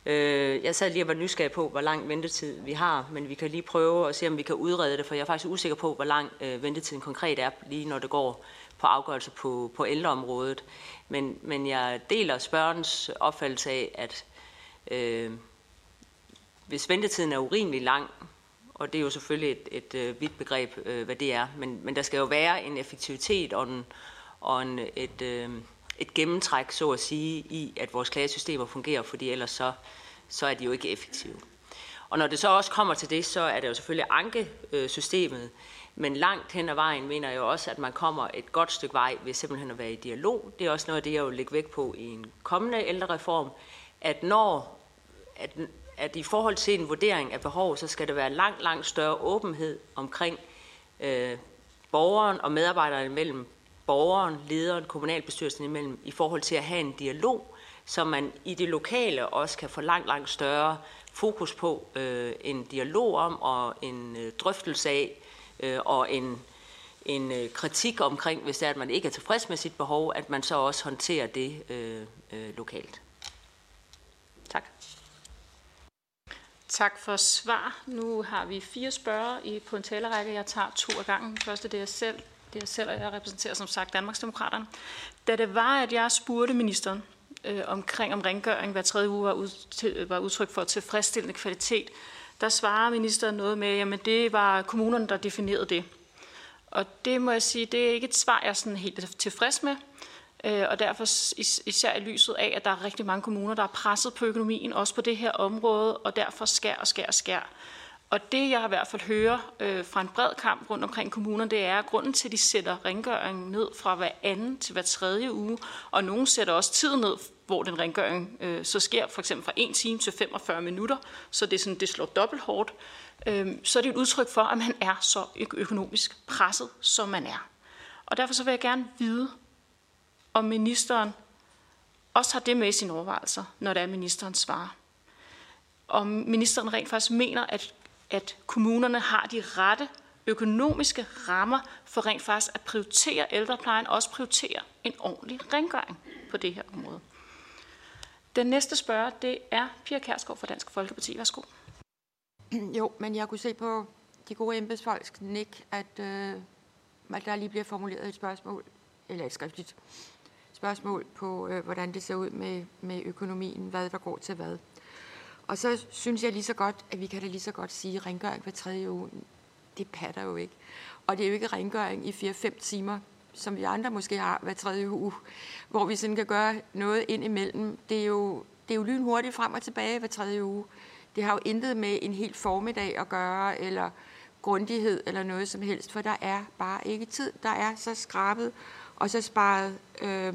Øh, jeg sad lige og var nysgerrig på, hvor lang ventetid vi har, men vi kan lige prøve at se, om vi kan udrede det, for jeg er faktisk usikker på, hvor lang øh, ventetiden konkret er, lige når det går på afgørelse på, på ældreområdet. Men, men jeg deler spørgens opfattelse af, at øh, hvis ventetiden er urimelig lang, og det er jo selvfølgelig et, et, et vidt begreb, øh, hvad det er, men, men der skal jo være en effektivitet og, en, og en, et, øh, et gennemtræk, så at sige, i at vores klagesystemer fungerer, fordi ellers så, så er de jo ikke effektive. Og når det så også kommer til det, så er det jo selvfølgelig ankesystemet, men langt hen ad vejen mener jeg også, at man kommer et godt stykke vej ved simpelthen at være i dialog. Det er også noget af det, jeg vil lægge vægt på i en kommende ældrereform, at når at, at i forhold til en vurdering af behov, så skal der være langt, langt større åbenhed omkring øh, borgeren og medarbejderne imellem, borgeren, lederen, kommunalbestyrelsen imellem, i forhold til at have en dialog, så man i det lokale også kan få langt, langt større fokus på øh, en dialog om og en øh, drøftelse af øh, og en, en øh, kritik omkring, hvis det er, at man ikke er tilfreds med sit behov, at man så også håndterer det øh, øh, lokalt. Tak. Tak for svar. Nu har vi fire spørgere i, på en talerække. Jeg tager to af gangen. Den første det er jeg selv. Det er jeg selv, og jeg repræsenterer som sagt Danmarksdemokraterne. Da det var, at jeg spurgte ministeren øh, omkring om rengøring hver tredje uge var, ud, til, var udtryk for tilfredsstillende kvalitet, der svarer ministeren noget med, at det var kommunerne, der definerede det. Og det må jeg sige, det er ikke et svar, jeg er sådan helt tilfreds med. Øh, og derfor især i lyset af, at der er rigtig mange kommuner, der er presset på økonomien, også på det her område, og derfor skær og skær og skær. Og det, jeg i hvert fald hører øh, fra en bred kamp rundt omkring kommunerne, det er, at grunden til, at de sætter rengøringen ned fra hver anden til hver tredje uge, og nogen sætter også tiden ned, hvor den rengøring øh, så sker, for eksempel fra 1 time til 45 minutter, så det, er sådan, det slår dobbelt hårdt, øh, så er det et udtryk for, at man er så økonomisk presset, som man er. Og derfor så vil jeg gerne vide, om ministeren også har det med i sine overvejelser, når det er, ministeren svarer. Om ministeren rent faktisk mener, at, at kommunerne har de rette økonomiske rammer for rent faktisk at prioritere ældreplejen, og også prioritere en ordentlig rengøring på det her område. Den næste spørger, det er Pia Kærsgaard fra Dansk Folkeparti. Værsgo. Jo, men jeg kunne se på de gode embedsfolks nik, at, øh, at der lige bliver formuleret et spørgsmål, eller et skriftligt spørgsmål på, øh, hvordan det ser ud med, med økonomien, hvad der går til hvad. Og så synes jeg lige så godt, at vi kan da lige så godt sige, at rengøring hver tredje uge, det patter jo ikke. Og det er jo ikke rengøring i 4-5 timer, som vi andre måske har hver tredje uge, hvor vi sådan kan gøre noget ind imellem. Det er jo, det er jo lynhurtigt frem og tilbage hver tredje uge. Det har jo intet med en helt formiddag at gøre, eller grundighed eller noget som helst, for der er bare ikke tid. Der er så skrabet og så sparet øh,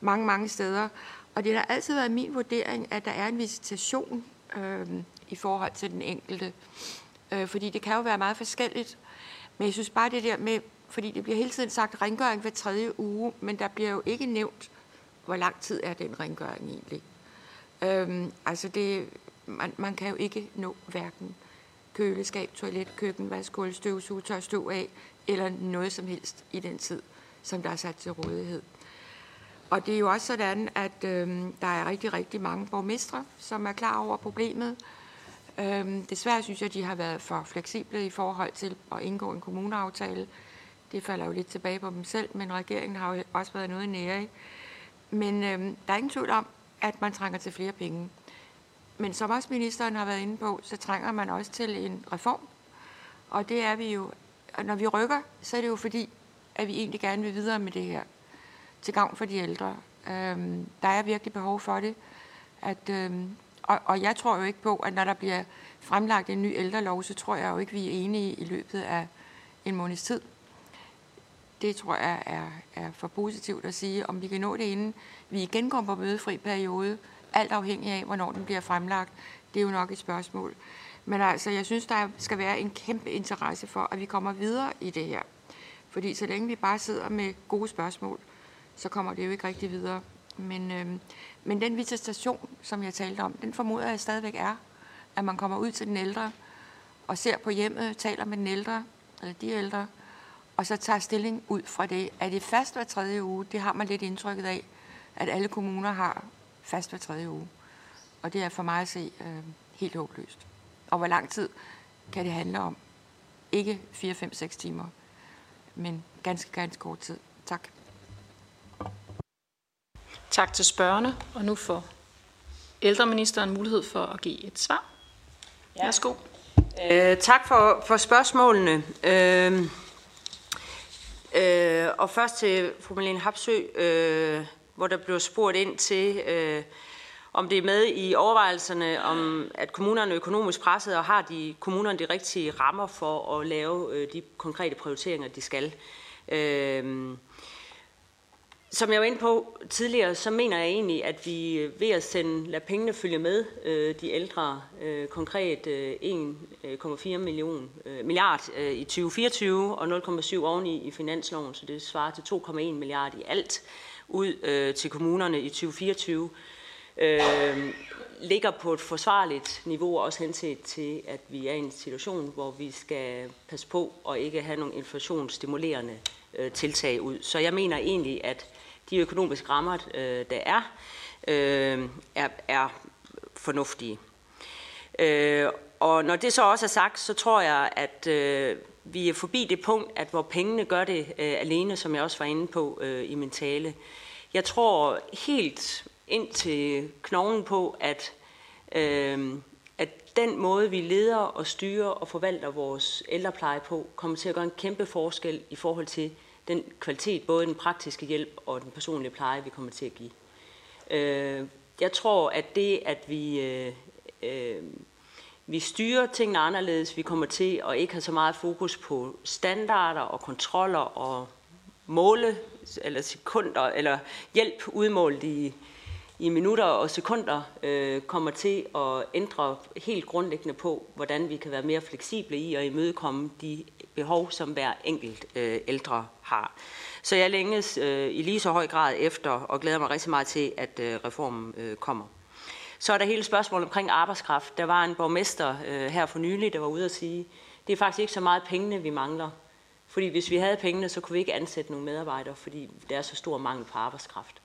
mange, mange steder. Og det har altid været min vurdering, at der er en visitation øh, i forhold til den enkelte. Øh, fordi det kan jo være meget forskelligt. Men jeg synes bare det der med, fordi det bliver hele tiden sagt rengøring hver tredje uge, men der bliver jo ikke nævnt, hvor lang tid er den rengøring egentlig. Øhm, altså det, man, man kan jo ikke nå hverken køleskab, toilet, køkken, vaskul, gulv, støvsuge, tør støv af, eller noget som helst i den tid, som der er sat til rådighed. Og det er jo også sådan, at øh, der er rigtig, rigtig mange borgmestre, som er klar over problemet. Øh, desværre synes jeg, at de har været for fleksible i forhold til at indgå en kommuneaftale. Det falder jo lidt tilbage på dem selv, men regeringen har jo også været noget nære. Men øh, der er ingen tvivl om, at man trænger til flere penge. Men som også ministeren har været inde på, så trænger man også til en reform. Og det er vi jo, og når vi rykker, så er det jo fordi, at vi egentlig gerne vil videre med det her til gavn for de ældre. Øhm, der er virkelig behov for det. At, øhm, og, og jeg tror jo ikke på, at når der bliver fremlagt en ny ældrelov, så tror jeg jo ikke, vi er enige i løbet af en måneds tid. Det tror jeg er, er for positivt at sige. Om vi kan nå det inden vi igen går på mødefri periode, alt afhængig af, hvornår den bliver fremlagt, det er jo nok et spørgsmål. Men altså, jeg synes, der skal være en kæmpe interesse for, at vi kommer videre i det her. Fordi så længe vi bare sidder med gode spørgsmål, så kommer det jo ikke rigtig videre. Men, øh, men den visitation, som jeg talte om, den formoder jeg stadigvæk er, at man kommer ud til den ældre og ser på hjemmet, taler med den ældre, eller de ældre, og så tager stilling ud fra det. Er det fast hver tredje uge? Det har man lidt indtrykket af, at alle kommuner har fast hver tredje uge. Og det er for mig at se øh, helt håbløst. Og hvor lang tid kan det handle om? Ikke 4, 5, 6 timer, men ganske, ganske kort tid. Tak. Tak til spørgerne, og nu får ældreministeren mulighed for at give et svar. Ja. Værsgo. Øh, tak for, for spørgsmålene. Øh, øh, og først til fru Malene Hapsø, øh, hvor der blev spurgt ind til, øh, om det er med i overvejelserne, om at kommunerne er økonomisk presset, og har de kommunerne de rigtige rammer for at lave øh, de konkrete prioriteringer, de skal. Øh, som jeg var inde på tidligere, så mener jeg egentlig, at vi øh, ved at sende, lade pengene følge med øh, de ældre, øh, konkret øh, 1,4 øh, million, øh, milliard øh, i 2024 og 0,7 oveni i finansloven, så det svarer til 2,1 milliard i alt ud øh, til kommunerne i 2024, øh, ligger på et forsvarligt niveau, også henset til, at vi er i en situation, hvor vi skal passe på og ikke have nogle inflationsstimulerende øh, tiltag ud. Så jeg mener egentlig, at de økonomiske rammer, øh, der er, øh, er, er fornuftige. Øh, og når det så også er sagt, så tror jeg, at øh, vi er forbi det punkt, at hvor pengene gør det øh, alene, som jeg også var inde på øh, i min tale. Jeg tror helt ind til knoglen på, at, øh, at den måde, vi leder og styrer og forvalter vores ældrepleje på, kommer til at gøre en kæmpe forskel i forhold til den kvalitet, både den praktiske hjælp og den personlige pleje, vi kommer til at give. Øh, jeg tror, at det, at vi, øh, øh, vi styrer tingene anderledes, vi kommer til at ikke have så meget fokus på standarder og kontroller og måle eller sekunder eller hjælp udmålt i, i minutter og sekunder øh, kommer til at ændre helt grundlæggende på, hvordan vi kan være mere fleksible i at imødekomme de behov, som hver enkelt øh, ældre har. Så jeg længes øh, i lige så høj grad efter og glæder mig rigtig meget til, at øh, reformen øh, kommer. Så er der hele spørgsmålet omkring arbejdskraft. Der var en borgmester øh, her for nylig, der var ude at sige, det er faktisk ikke så meget pengene, vi mangler. Fordi hvis vi havde pengene, så kunne vi ikke ansætte nogle medarbejdere, fordi der er så stor mangel på arbejdskraft.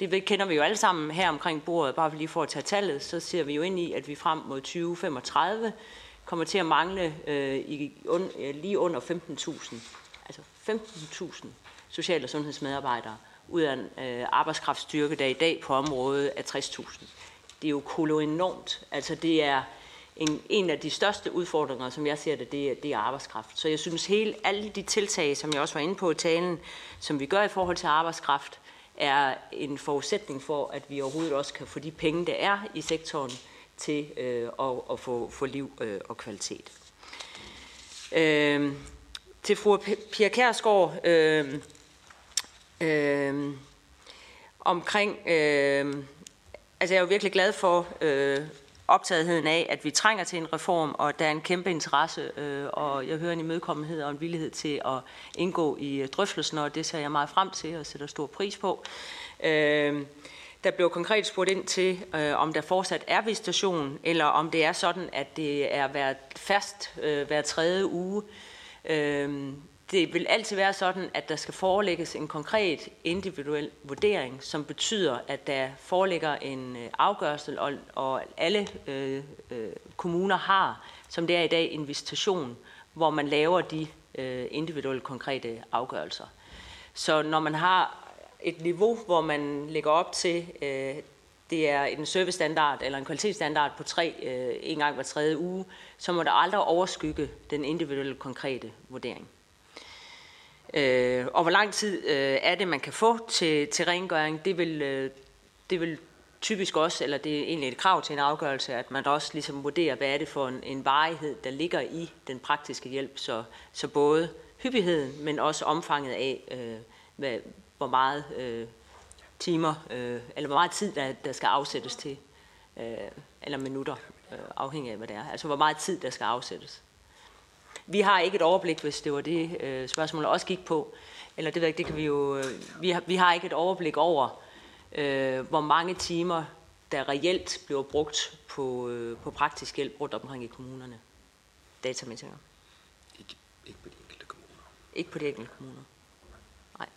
Det kender vi jo alle sammen her omkring bordet, bare lige for at tage tallet, så ser vi jo ind i, at vi frem mod 2035 kommer til at mangle øh, i, un, øh, lige under 15.000, 15.000 social- og sundhedsmedarbejdere ud af en øh, arbejdskraftstyrke, der i dag på området er 60.000. Det er jo kolo enormt. Altså det er en, en af de største udfordringer, som jeg ser det, det er, det er arbejdskraft. Så jeg synes, hele alle de tiltag, som jeg også var inde på i talen, som vi gør i forhold til arbejdskraft, er en forudsætning for, at vi overhovedet også kan få de penge, der er i sektoren, til øh, at, at få, få liv øh, og kvalitet. Øh, til fru Pia Kærsgaard øh, øh, omkring, øh, altså jeg er jo virkelig glad for øh, optagetheden af, at vi trænger til en reform, og der er en kæmpe interesse, øh, og jeg hører en imødekommenhed og en villighed til at indgå i øh, drøftelsen, og det ser jeg meget frem til og sætter stor pris på. Øh, der blev konkret spurgt ind til, øh, om der fortsat er visitation, eller om det er sådan, at det er hver fast øh, hver tredje uge. Øh, Øhm, det vil altid være sådan, at der skal forelægges en konkret individuel vurdering, som betyder, at der foreligger en øh, afgørelse, og, og alle øh, øh, kommuner har, som det er i dag, en visitation, hvor man laver de øh, individuelle konkrete afgørelser. Så når man har et niveau, hvor man lægger op til, øh, det er en servicestandard eller en kvalitetsstandard på tre øh, en gang hver tredje uge, så må der aldrig overskygge den individuelle konkrete vurdering. Øh, og hvor lang tid øh, er det, man kan få til, til rengøring, det vil, øh, det vil typisk også, eller det er egentlig et krav til en afgørelse, at man også ligesom vurderer, hvad er det for en, en varighed, der ligger i den praktiske hjælp, så, så både hyppigheden, men også omfanget af, øh, hvad, hvor meget øh, timer, øh, eller hvor meget tid, der, der skal afsættes til, øh, eller minutter, øh, afhængig af, hvad det er. Altså, hvor meget tid, der skal afsættes. Vi har ikke et overblik, hvis det var det øh, spørgsmål, også gik på. Eller det, det kan vi jo... Øh, vi, har, vi har ikke et overblik over, øh, hvor mange timer, der reelt bliver brugt på, øh, på praktisk hjælp rundt omkring i kommunerne. Datamæssigt. Ikke, ikke på de enkelte kommuner. Ikke på de enkelte kommuner. Nej.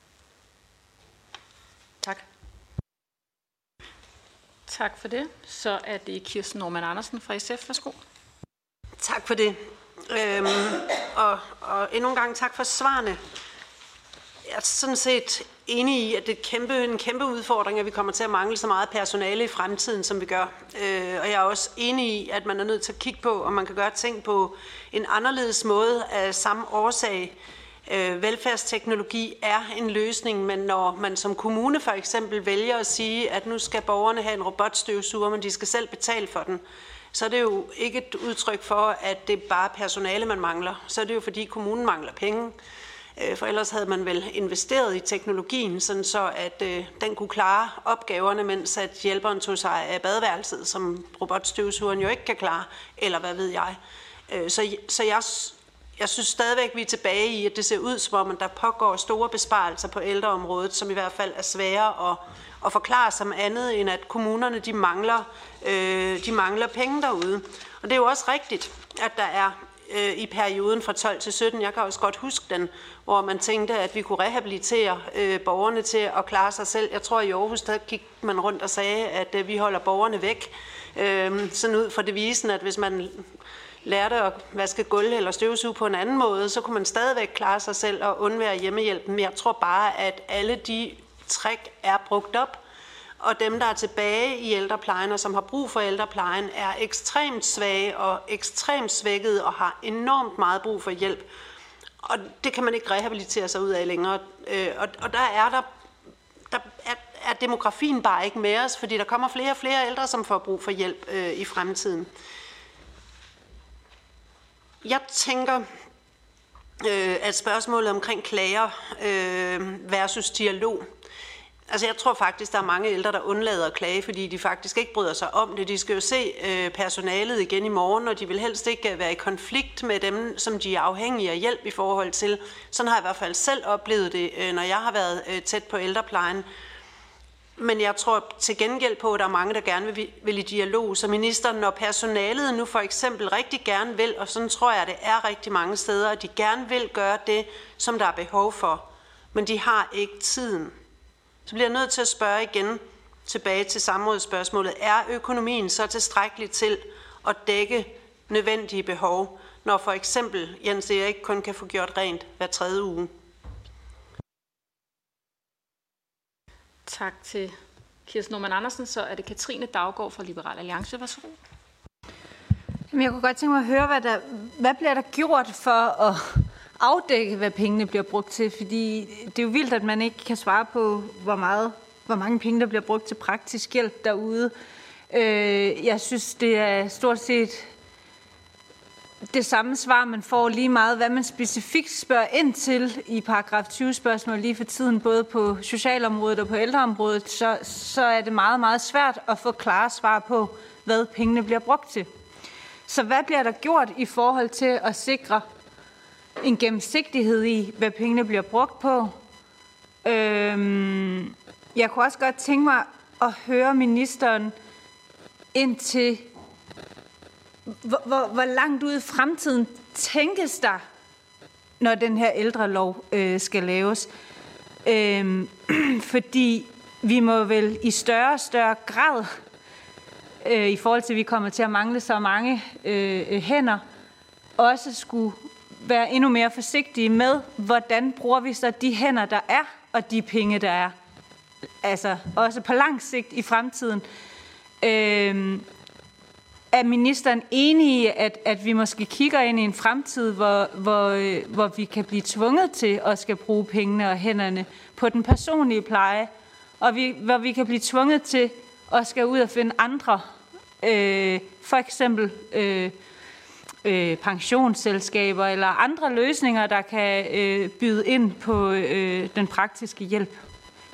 Tak. Tak for det. Så er det Kirsten Norman Andersen fra SF. Værsgo. Tak for det. Øhm, og, og endnu en gang tak for svarene. Jeg er sådan set enig i, at det er kæmpe, en kæmpe udfordring, at vi kommer til at mangle så meget personale i fremtiden, som vi gør. Øh, og jeg er også enig i, at man er nødt til at kigge på, om man kan gøre ting på en anderledes måde af samme årsag. Øh, velfærdsteknologi er en løsning, men når man som kommune for eksempel vælger at sige, at nu skal borgerne have en robotstøvsuger, men de skal selv betale for den, så er det jo ikke et udtryk for, at det er bare personale, man mangler. Så er det jo, fordi kommunen mangler penge. Øh, for ellers havde man vel investeret i teknologien, sådan så at øh, den kunne klare opgaverne, mens at hjælperen tog sig af badeværelset, som robotstøvsugeren jo ikke kan klare, eller hvad ved jeg. Øh, så, så jeg, jeg synes stadigvæk, vi er tilbage i, at det ser ud som om, at der pågår store besparelser på ældreområdet, som i hvert fald er svære at, at forklare som andet, end at kommunerne de mangler, øh, de mangler penge derude. Og det er jo også rigtigt, at der er øh, i perioden fra 12 til 17, jeg kan også godt huske den, hvor man tænkte, at vi kunne rehabilitere øh, borgerne til at klare sig selv. Jeg tror, i Aarhus, der gik man rundt og sagde, at øh, vi holder borgerne væk. Øh, sådan ud fra devisen, at hvis man lærte at vaske gulv eller støvsuge på en anden måde, så kunne man stadigvæk klare sig selv og undvære hjemmehjælpen. Men jeg tror bare, at alle de trick er brugt op, og dem, der er tilbage i ældreplejen og som har brug for ældreplejen, er ekstremt svage og ekstremt svækkede og har enormt meget brug for hjælp. Og det kan man ikke rehabilitere sig ud af længere. Øh, og, og der er der, der er, er demografien bare ikke med os, fordi der kommer flere og flere ældre, som får brug for hjælp øh, i fremtiden. Jeg tænker, øh, at spørgsmålet omkring klager øh, versus dialog, Altså jeg tror faktisk, der er mange ældre, der undlader at klage, fordi de faktisk ikke bryder sig om det. De skal jo se øh, personalet igen i morgen, og de vil helst ikke øh, være i konflikt med dem, som de er afhængige af hjælp i forhold til. Sådan har jeg i hvert fald selv oplevet det, øh, når jeg har været øh, tæt på ældreplejen. Men jeg tror til gengæld på, at der er mange, der gerne vil, vil i dialog. Så ministeren, når personalet nu for eksempel rigtig gerne vil, og sådan tror jeg, det er rigtig mange steder, at de gerne vil gøre det, som der er behov for, men de har ikke tiden så bliver jeg nødt til at spørge igen tilbage til samrådsspørgsmålet. Er økonomien så tilstrækkelig til at dække nødvendige behov, når for eksempel Jens Erik kun kan få gjort rent hver tredje uge? Tak til Kirsten Norman Andersen. Så er det Katrine Daggaard fra Liberal Alliance. Værsgo. Jeg kunne godt tænke mig at høre, hvad, der, hvad bliver der gjort for at afdække, hvad pengene bliver brugt til, fordi det er jo vildt, at man ikke kan svare på, hvor, meget, hvor mange penge, der bliver brugt til praktisk hjælp derude. Øh, jeg synes, det er stort set det samme svar, man får lige meget, hvad man specifikt spørger ind til i paragraf 20 spørgsmål lige for tiden, både på socialområdet og på ældreområdet, så, så er det meget, meget svært at få klare svar på, hvad pengene bliver brugt til. Så hvad bliver der gjort i forhold til at sikre en gennemsigtighed i, hvad pengene bliver brugt på. Øhm, jeg kunne også godt tænke mig at høre ministeren ind til, hvor, hvor, hvor langt ud i fremtiden tænkes der, når den her ældrelov øh, skal laves. Øh, fordi vi må vel i større og større grad, øh, i forhold til at vi kommer til at mangle så mange øh, hænder, også skulle være endnu mere forsigtige med, hvordan bruger vi så de hænder, der er, og de penge, der er. Altså også på lang sigt i fremtiden. Øh, er ministeren enig i, at, at vi måske kigger ind i en fremtid, hvor, hvor, øh, hvor vi kan blive tvunget til at skal bruge pengene og hænderne på den personlige pleje, og vi, hvor vi kan blive tvunget til at skal ud og finde andre, øh, for eksempel øh, øh, pensionsselskaber eller andre løsninger, der kan øh, byde ind på øh, den praktiske hjælp.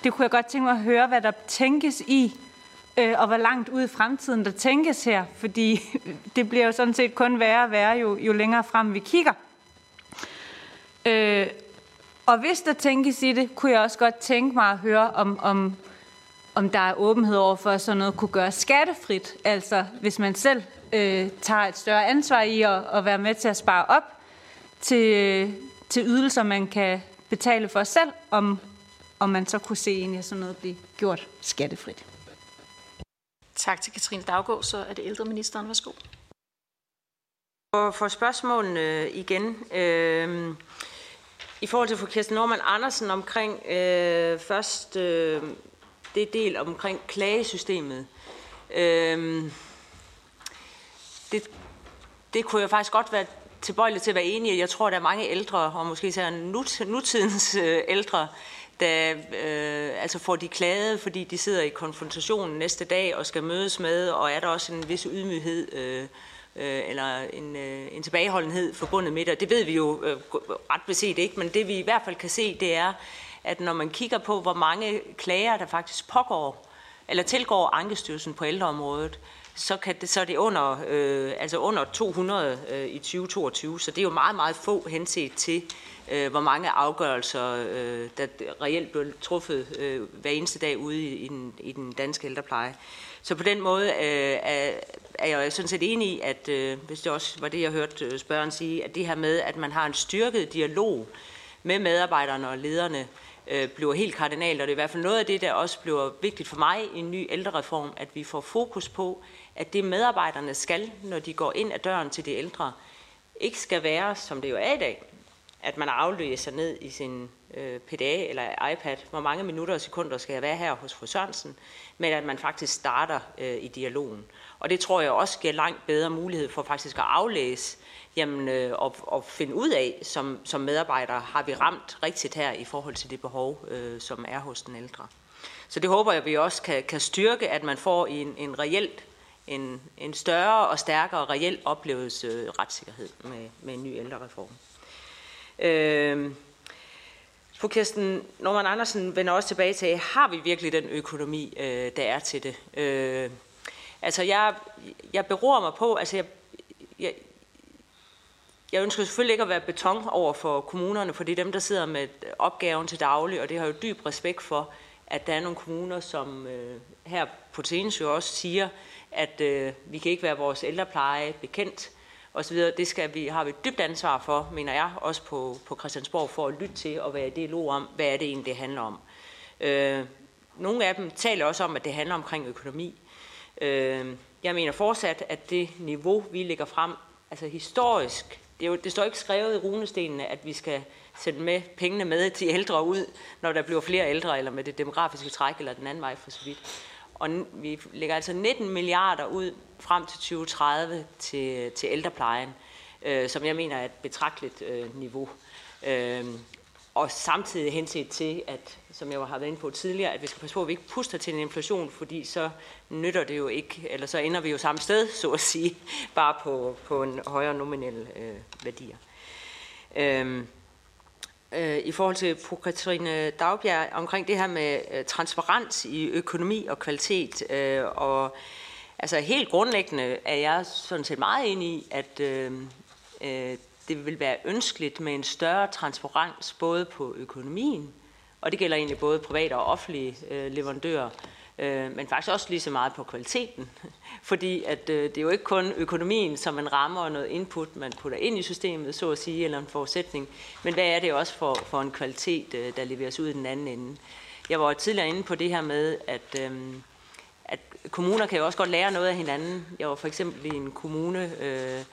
Det kunne jeg godt tænke mig at høre, hvad der tænkes i, øh, og hvor langt ud i fremtiden der tænkes her, fordi det bliver jo sådan set kun værre og værre, jo, jo længere frem vi kigger. Øh, og hvis der tænkes i det, kunne jeg også godt tænke mig at høre, om, om, om der er åbenhed over for, at sådan noget kunne gøre skattefrit. Altså hvis man selv øh, tager et større ansvar i at, at være med til at spare op til, øh, til ydelser, man kan betale for selv, om, om man så kunne se egentlig sådan noget blive gjort skattefrit. Tak til Katrine Daggaard, så er det ældreministeren. Værsgo. For, for spørgsmålene øh, igen. Øh, I forhold til fru Kirsten Norman Andersen omkring øh, først øh, det del omkring klagesystemet. Øh, det, det kunne jeg faktisk godt være tilbøjelig til at være enig i. Jeg tror, der er mange ældre, og måske især nutidens øh, ældre, der øh, altså får de klaget, fordi de sidder i konfrontationen næste dag og skal mødes med, og er der også en vis ydmyghed øh, øh, eller en, øh, en tilbageholdenhed forbundet med det. Det ved vi jo øh, ret beset ikke, men det vi i hvert fald kan se, det er, at når man kigger på, hvor mange klager, der faktisk pågår, eller tilgår Ankestyrelsen på ældreområdet, så, kan det, så er det under, øh, altså under 200 øh, i 2022, så det er jo meget, meget få henset til, øh, hvor mange afgørelser, øh, der reelt blev truffet øh, hver eneste dag ude i, i, den, i den danske ældrepleje. Så på den måde øh, er, er jeg sådan set enig i, at øh, hvis det også var det, jeg hørte øh, spørgeren sige, at det her med, at man har en styrket dialog med medarbejderne og lederne, øh, bliver helt kardinalt, og det er i hvert fald noget af det, der også bliver vigtigt for mig i en ny ældrereform, at vi får fokus på, at det medarbejderne skal, når de går ind ad døren til de ældre, ikke skal være, som det jo er i dag, at man aflæser ned i sin øh, PDA eller iPad, hvor mange minutter og sekunder skal jeg være her hos fru Sørensen, men at man faktisk starter øh, i dialogen. Og det tror jeg også giver langt bedre mulighed for faktisk at aflæse jamen, øh, og, og finde ud af, som, som medarbejdere, har vi ramt rigtigt her i forhold til det behov, øh, som er hos den ældre. Så det håber jeg, vi også kan, kan styrke, at man får en, en reelt en, en større og stærkere reel oplevelse øh, retssikkerhed med, med en ny ældrereform. Øh, Fru Kirsten Norman Andersen vender også tilbage til, har vi virkelig den økonomi, øh, der er til det? Øh, altså, jeg, jeg beror mig på, altså, jeg, jeg, jeg ønsker selvfølgelig ikke at være beton over for kommunerne, for det er dem, der sidder med opgaven til daglig, og det har jo dyb respekt for, at der er nogle kommuner, som øh, her på Tenes jo også siger, at øh, vi kan ikke være vores ældrepleje bekendt osv. Det skal vi, har vi et dybt ansvar for, mener jeg, også på, på Christiansborg, for at lytte til og være i dialog om, hvad er det egentlig, det handler om. Øh, nogle af dem taler også om, at det handler omkring økonomi. Øh, jeg mener fortsat, at det niveau, vi lægger frem, altså historisk, det, er jo, det står ikke skrevet i runestenene, at vi skal sætte med pengene med til ældre ud, når der bliver flere ældre, eller med det demografiske træk, eller den anden vej for så vidt. Og vi lægger altså 19 milliarder ud frem til 2030 til, til ældreplejen, øh, som jeg mener er et betragteligt øh, niveau. Øh, og samtidig henset til, at, som jeg har været inde på tidligere, at vi skal passe på, at vi ikke puster til en inflation, fordi så nytter det jo ikke, eller så ender vi jo samme sted, så at sige, bare på, på en højere nominel øh, værdier. Øh, øh, i forhold til fru Katrine Dagbjerg omkring det her med øh, transparens i økonomi og kvalitet. Øh, og altså helt grundlæggende er jeg sådan set meget enig i, at øh, øh, det vil være ønskeligt med en større transparens både på økonomien, og det gælder egentlig både private og offentlige øh, leverandører, øh, men faktisk også lige så meget på kvaliteten. Fordi at, øh, det er jo ikke kun økonomien, som man rammer og noget input, man putter ind i systemet, så at sige, eller en forudsætning, men hvad er det også for, for en kvalitet, øh, der leveres ud i den anden ende. Jeg var tidligere inde på det her med, at, øh, at kommuner kan jo også godt lære noget af hinanden. Jeg var for eksempel i en kommune øh,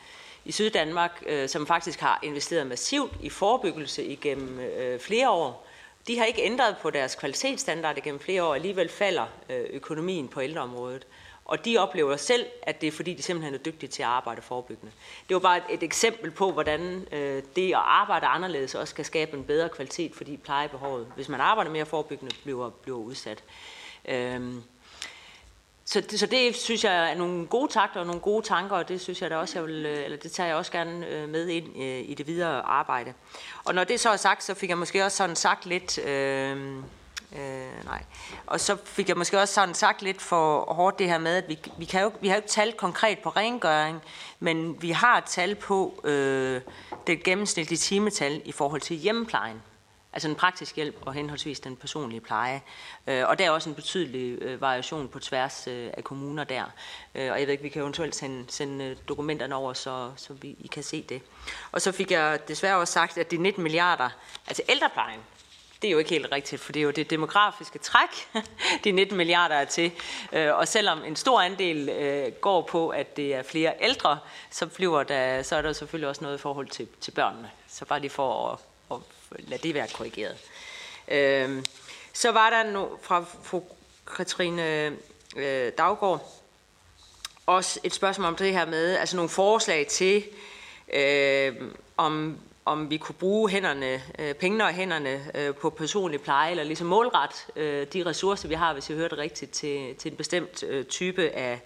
i Syddanmark, øh, som faktisk har investeret massivt i forebyggelse igennem øh, flere år, de har ikke ændret på deres kvalitetsstandard gennem flere år, alligevel falder øh, økonomien på ældreområdet. Og de oplever selv, at det er fordi, de simpelthen er dygtige til at arbejde forebyggende. Det var bare et, et eksempel på, hvordan øh, det at arbejde anderledes også kan skabe en bedre kvalitet, fordi plejebehovet, hvis man arbejder mere forebyggende, bliver, bliver udsat. Øhm, så det, så det synes jeg er nogle gode takter og nogle gode tanker, og det synes jeg da også, jeg vil, øh, eller det tager jeg også gerne øh, med ind øh, i det videre arbejde. Og når det så er sagt, så fik jeg måske også sådan sagt lidt, øh, øh, nej, og så fik jeg måske også sådan sagt lidt for hårdt det her med, at vi, vi, kan jo, vi har jo ikke tal konkret på rengøring, men vi har tal på øh, det gennemsnitlige timetal i forhold til hjemmeplejen. Altså en praktisk hjælp og henholdsvis den personlige pleje. Øh, og der er også en betydelig øh, variation på tværs øh, af kommuner der. Og jeg ved ikke, vi kan eventuelt sende, sende dokumenterne over, så, så vi, I kan se det. Og så fik jeg desværre også sagt, at de 19 milliarder, altså ældreplejen, det er jo ikke helt rigtigt, for det er jo det demografiske træk, de 19 milliarder er til. Og selvom en stor andel går på, at det er flere ældre, så, bliver der, så er der selvfølgelig også noget i forhold til, til børnene. Så bare lige for at lad det være korrigeret. Øh, så var der no, fra fru Katrine øh, Daggaard også et spørgsmål om det her med, altså nogle forslag til, øh, om, om vi kunne bruge hænderne, øh, pengene og hænderne øh, på personlig pleje, eller ligesom målret øh, de ressourcer, vi har, hvis jeg hørte rigtigt, til, til en bestemt øh, type af,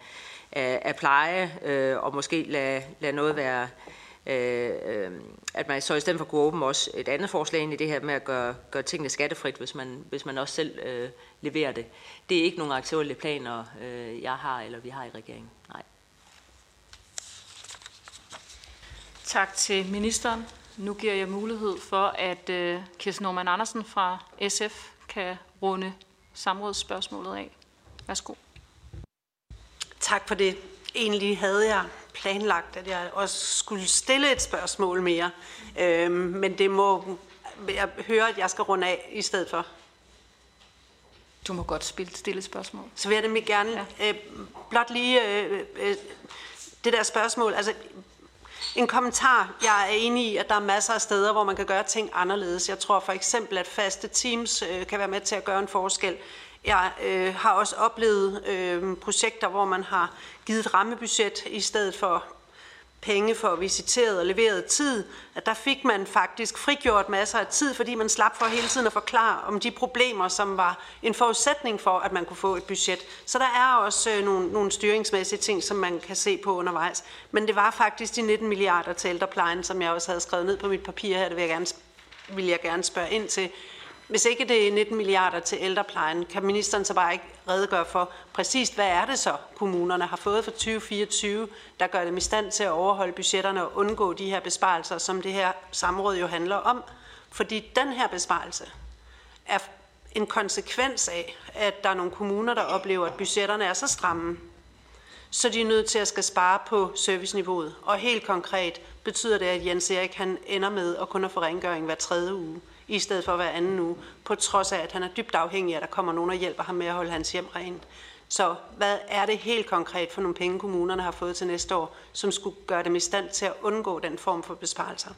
af, af pleje, øh, og måske lade, lade noget være Øh, øh, at man så i stedet for kunne åbne også et andet forslag ind i det her med at gøre, gøre tingene skattefrit, hvis man, hvis man også selv øh, leverer det. Det er ikke nogle aktuelle planer, øh, jeg har eller vi har i regeringen. Nej. Tak til ministeren. Nu giver jeg mulighed for, at øh, Kirsten Norman Andersen fra SF kan runde samrådsspørgsmålet af. Værsgo. Tak for det. Egentlig havde jeg planlagt, at jeg også skulle stille et spørgsmål mere. Øhm, men det må jeg høre, at jeg skal runde af i stedet for. Du må godt spille, stille spørgsmål. Så vil jeg nemlig gerne ja. øh, blot lige øh, øh, det der spørgsmål. Altså, en kommentar. Jeg er enig i, at der er masser af steder, hvor man kan gøre ting anderledes. Jeg tror for eksempel, at faste teams øh, kan være med til at gøre en forskel. Jeg øh, har også oplevet øh, projekter, hvor man har givet et rammebudget i stedet for penge for visiteret og leveret tid, at der fik man faktisk frigjort masser af tid, fordi man slap for hele tiden at forklare om de problemer, som var en forudsætning for, at man kunne få et budget. Så der er også øh, nogle, nogle styringsmæssige ting, som man kan se på undervejs. Men det var faktisk de 19 milliarder til ældreplejen, som jeg også havde skrevet ned på mit papir her, det vil jeg gerne, vil jeg gerne spørge ind til. Hvis ikke det er 19 milliarder til ældreplejen, kan ministeren så bare ikke redegøre for præcist, hvad er det så, kommunerne har fået for 2024, der gør dem i stand til at overholde budgetterne og undgå de her besparelser, som det her samråd jo handler om. Fordi den her besparelse er en konsekvens af, at der er nogle kommuner, der oplever, at budgetterne er så stramme, så de er nødt til at skal spare på serviceniveauet. Og helt konkret betyder det, at Jens Erik han ender med at kunne få rengøring hver tredje uge i stedet for hver anden uge, på trods af, at han er dybt afhængig af, at der kommer nogen og hjælper ham med at holde hans hjem rent. Så hvad er det helt konkret for nogle penge, kommunerne har fået til næste år, som skulle gøre dem i stand til at undgå den form for besparelser?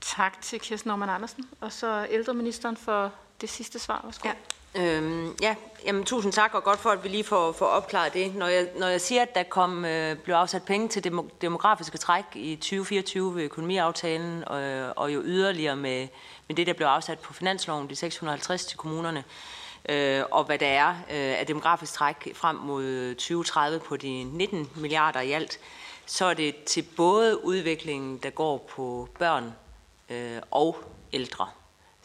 Tak til Kirsten Norman Andersen, og så ældreministeren for det sidste svar. Værsgo. Ja. Øhm, ja, jamen, tusind tak, og godt for, at vi lige får, får opklaret det. Når jeg, når jeg siger, at der kom, øh, blev afsat penge til demo, demografiske træk i 2024 ved økonomiaftalen, og, og jo yderligere med, med det, der blev afsat på finansloven, de 650 til kommunerne, øh, og hvad der er øh, af demografisk træk frem mod 2030 på de 19 milliarder i alt, så er det til både udviklingen, der går på børn øh, og ældre.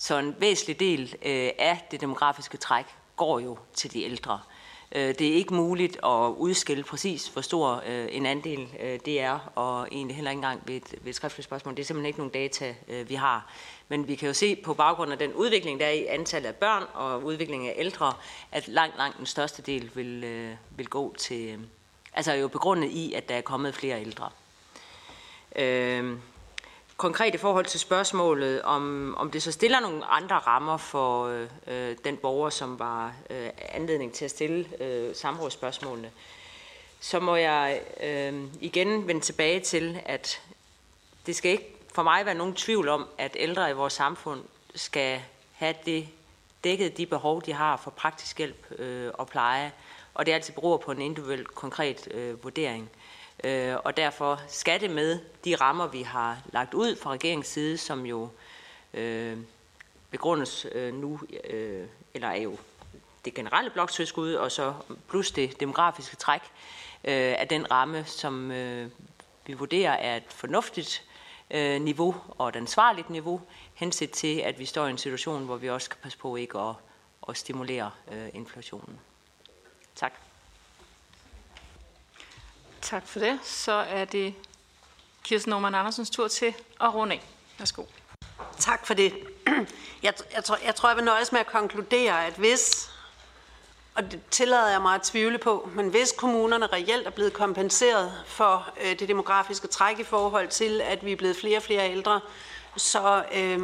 Så en væsentlig del øh, af det demografiske træk går jo til de ældre. Øh, det er ikke muligt at udskille præcis, hvor stor øh, en andel øh, det er, og egentlig heller ikke engang ved et, ved et skriftligt spørgsmål. Det er simpelthen ikke nogen data, vi har. Men vi kan jo se på baggrund af den udvikling, der er i antallet af børn og udviklingen af ældre, at langt, langt den største del vil, vil gå til, altså jo begrundet i, at der er kommet flere ældre. Konkret i forhold til spørgsmålet, om, om det så stiller nogle andre rammer for øh, den borger, som var øh, anledning til at stille øh, samrådsspørgsmålene, så må jeg øh, igen vende tilbage til, at det skal ikke for mig være nogen tvivl om, at ældre i vores samfund skal have det dækket de behov, de har for praktisk hjælp øh, og pleje, og det altid beror på en individuel konkret øh, vurdering. Øh, og derfor skal det med de rammer, vi har lagt ud fra regeringens side, som jo øh, begrundes øh, nu, øh, eller er jo det generelle bloktilskud, og så plus det demografiske træk øh, af den ramme, som øh, vi vurderer er et fornuftigt øh, niveau og et ansvarligt niveau, henset til, at vi står i en situation, hvor vi også kan passe på ikke at, at stimulere øh, inflationen. Tak. Tak for det. Så er det Kirsten Norman Andersens tur til at runde af. Værsgo. Tak for det. Jeg, jeg, tror, jeg tror, jeg vil nøjes med at konkludere, at hvis, og det tillader jeg mig at tvivle på, men hvis kommunerne reelt er blevet kompenseret for øh, det demografiske træk i forhold til, at vi er blevet flere og flere ældre, så øh,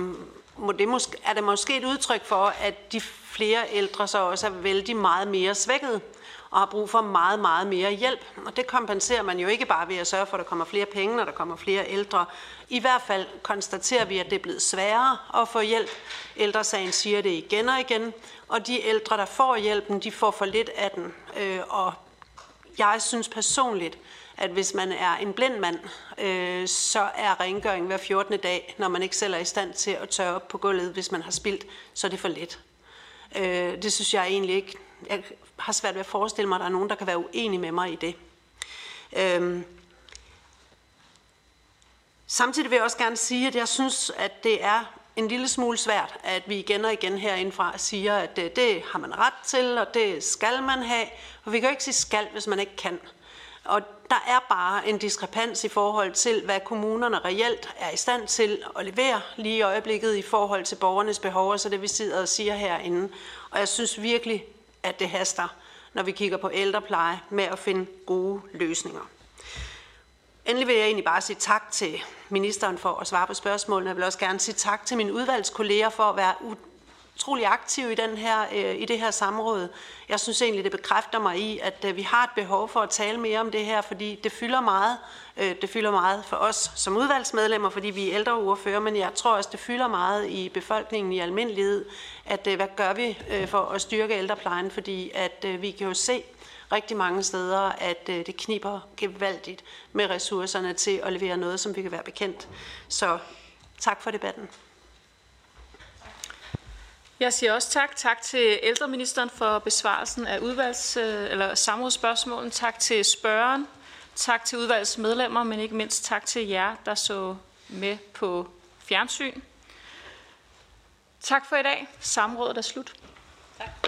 må det måske, er det måske et udtryk for, at de flere ældre så også er vældig meget mere svækket og har brug for meget, meget mere hjælp. Og det kompenserer man jo ikke bare ved at sørge for, at der kommer flere penge, når der kommer flere ældre. I hvert fald konstaterer vi, at det er blevet sværere at få hjælp. Ældresagen siger det igen og igen, og de ældre, der får hjælpen, de får for lidt af den. Øh, og jeg synes personligt, at hvis man er en blind mand, øh, så er rengøring hver 14. dag, når man ikke selv er i stand til at tørre op på gulvet, hvis man har spildt, så er det for lidt. Øh, det synes jeg egentlig ikke. Jeg har svært ved at forestille mig, at der er nogen, der kan være uenige med mig i det. Øhm. samtidig vil jeg også gerne sige, at jeg synes, at det er en lille smule svært, at vi igen og igen herindefra siger, at det, det har man ret til, og det skal man have. Og vi kan jo ikke sige skal, hvis man ikke kan. Og der er bare en diskrepans i forhold til, hvad kommunerne reelt er i stand til at levere lige i øjeblikket i forhold til borgernes behov, og så det vi sidder og siger herinde. Og jeg synes virkelig, at det haster, når vi kigger på ældrepleje, med at finde gode løsninger. Endelig vil jeg egentlig bare sige tak til ministeren for at svare på spørgsmålene. Jeg vil også gerne sige tak til mine udvalgskolleger for at være utrolig aktiv i, den her, øh, i det her samråd. Jeg synes egentlig, det bekræfter mig i, at øh, vi har et behov for at tale mere om det her, fordi det fylder meget. Øh, det fylder meget for os som udvalgsmedlemmer, fordi vi er ældre ordfører, men jeg tror også, det fylder meget i befolkningen i almindelighed, at øh, hvad gør vi øh, for at styrke ældreplejen, fordi at øh, vi kan jo se, rigtig mange steder, at det kniber gevaldigt med ressourcerne til at levere noget, som vi kan være bekendt. Så tak for debatten. Jeg siger også tak. Tak til ældreministeren for besvarelsen af udvalgs, øh, eller samrådsspørgsmålen. Tak til spørgeren. Tak til udvalgets medlemmer, men ikke mindst tak til jer, der så med på fjernsyn. Tak for i dag. Samrådet er slut. Tak.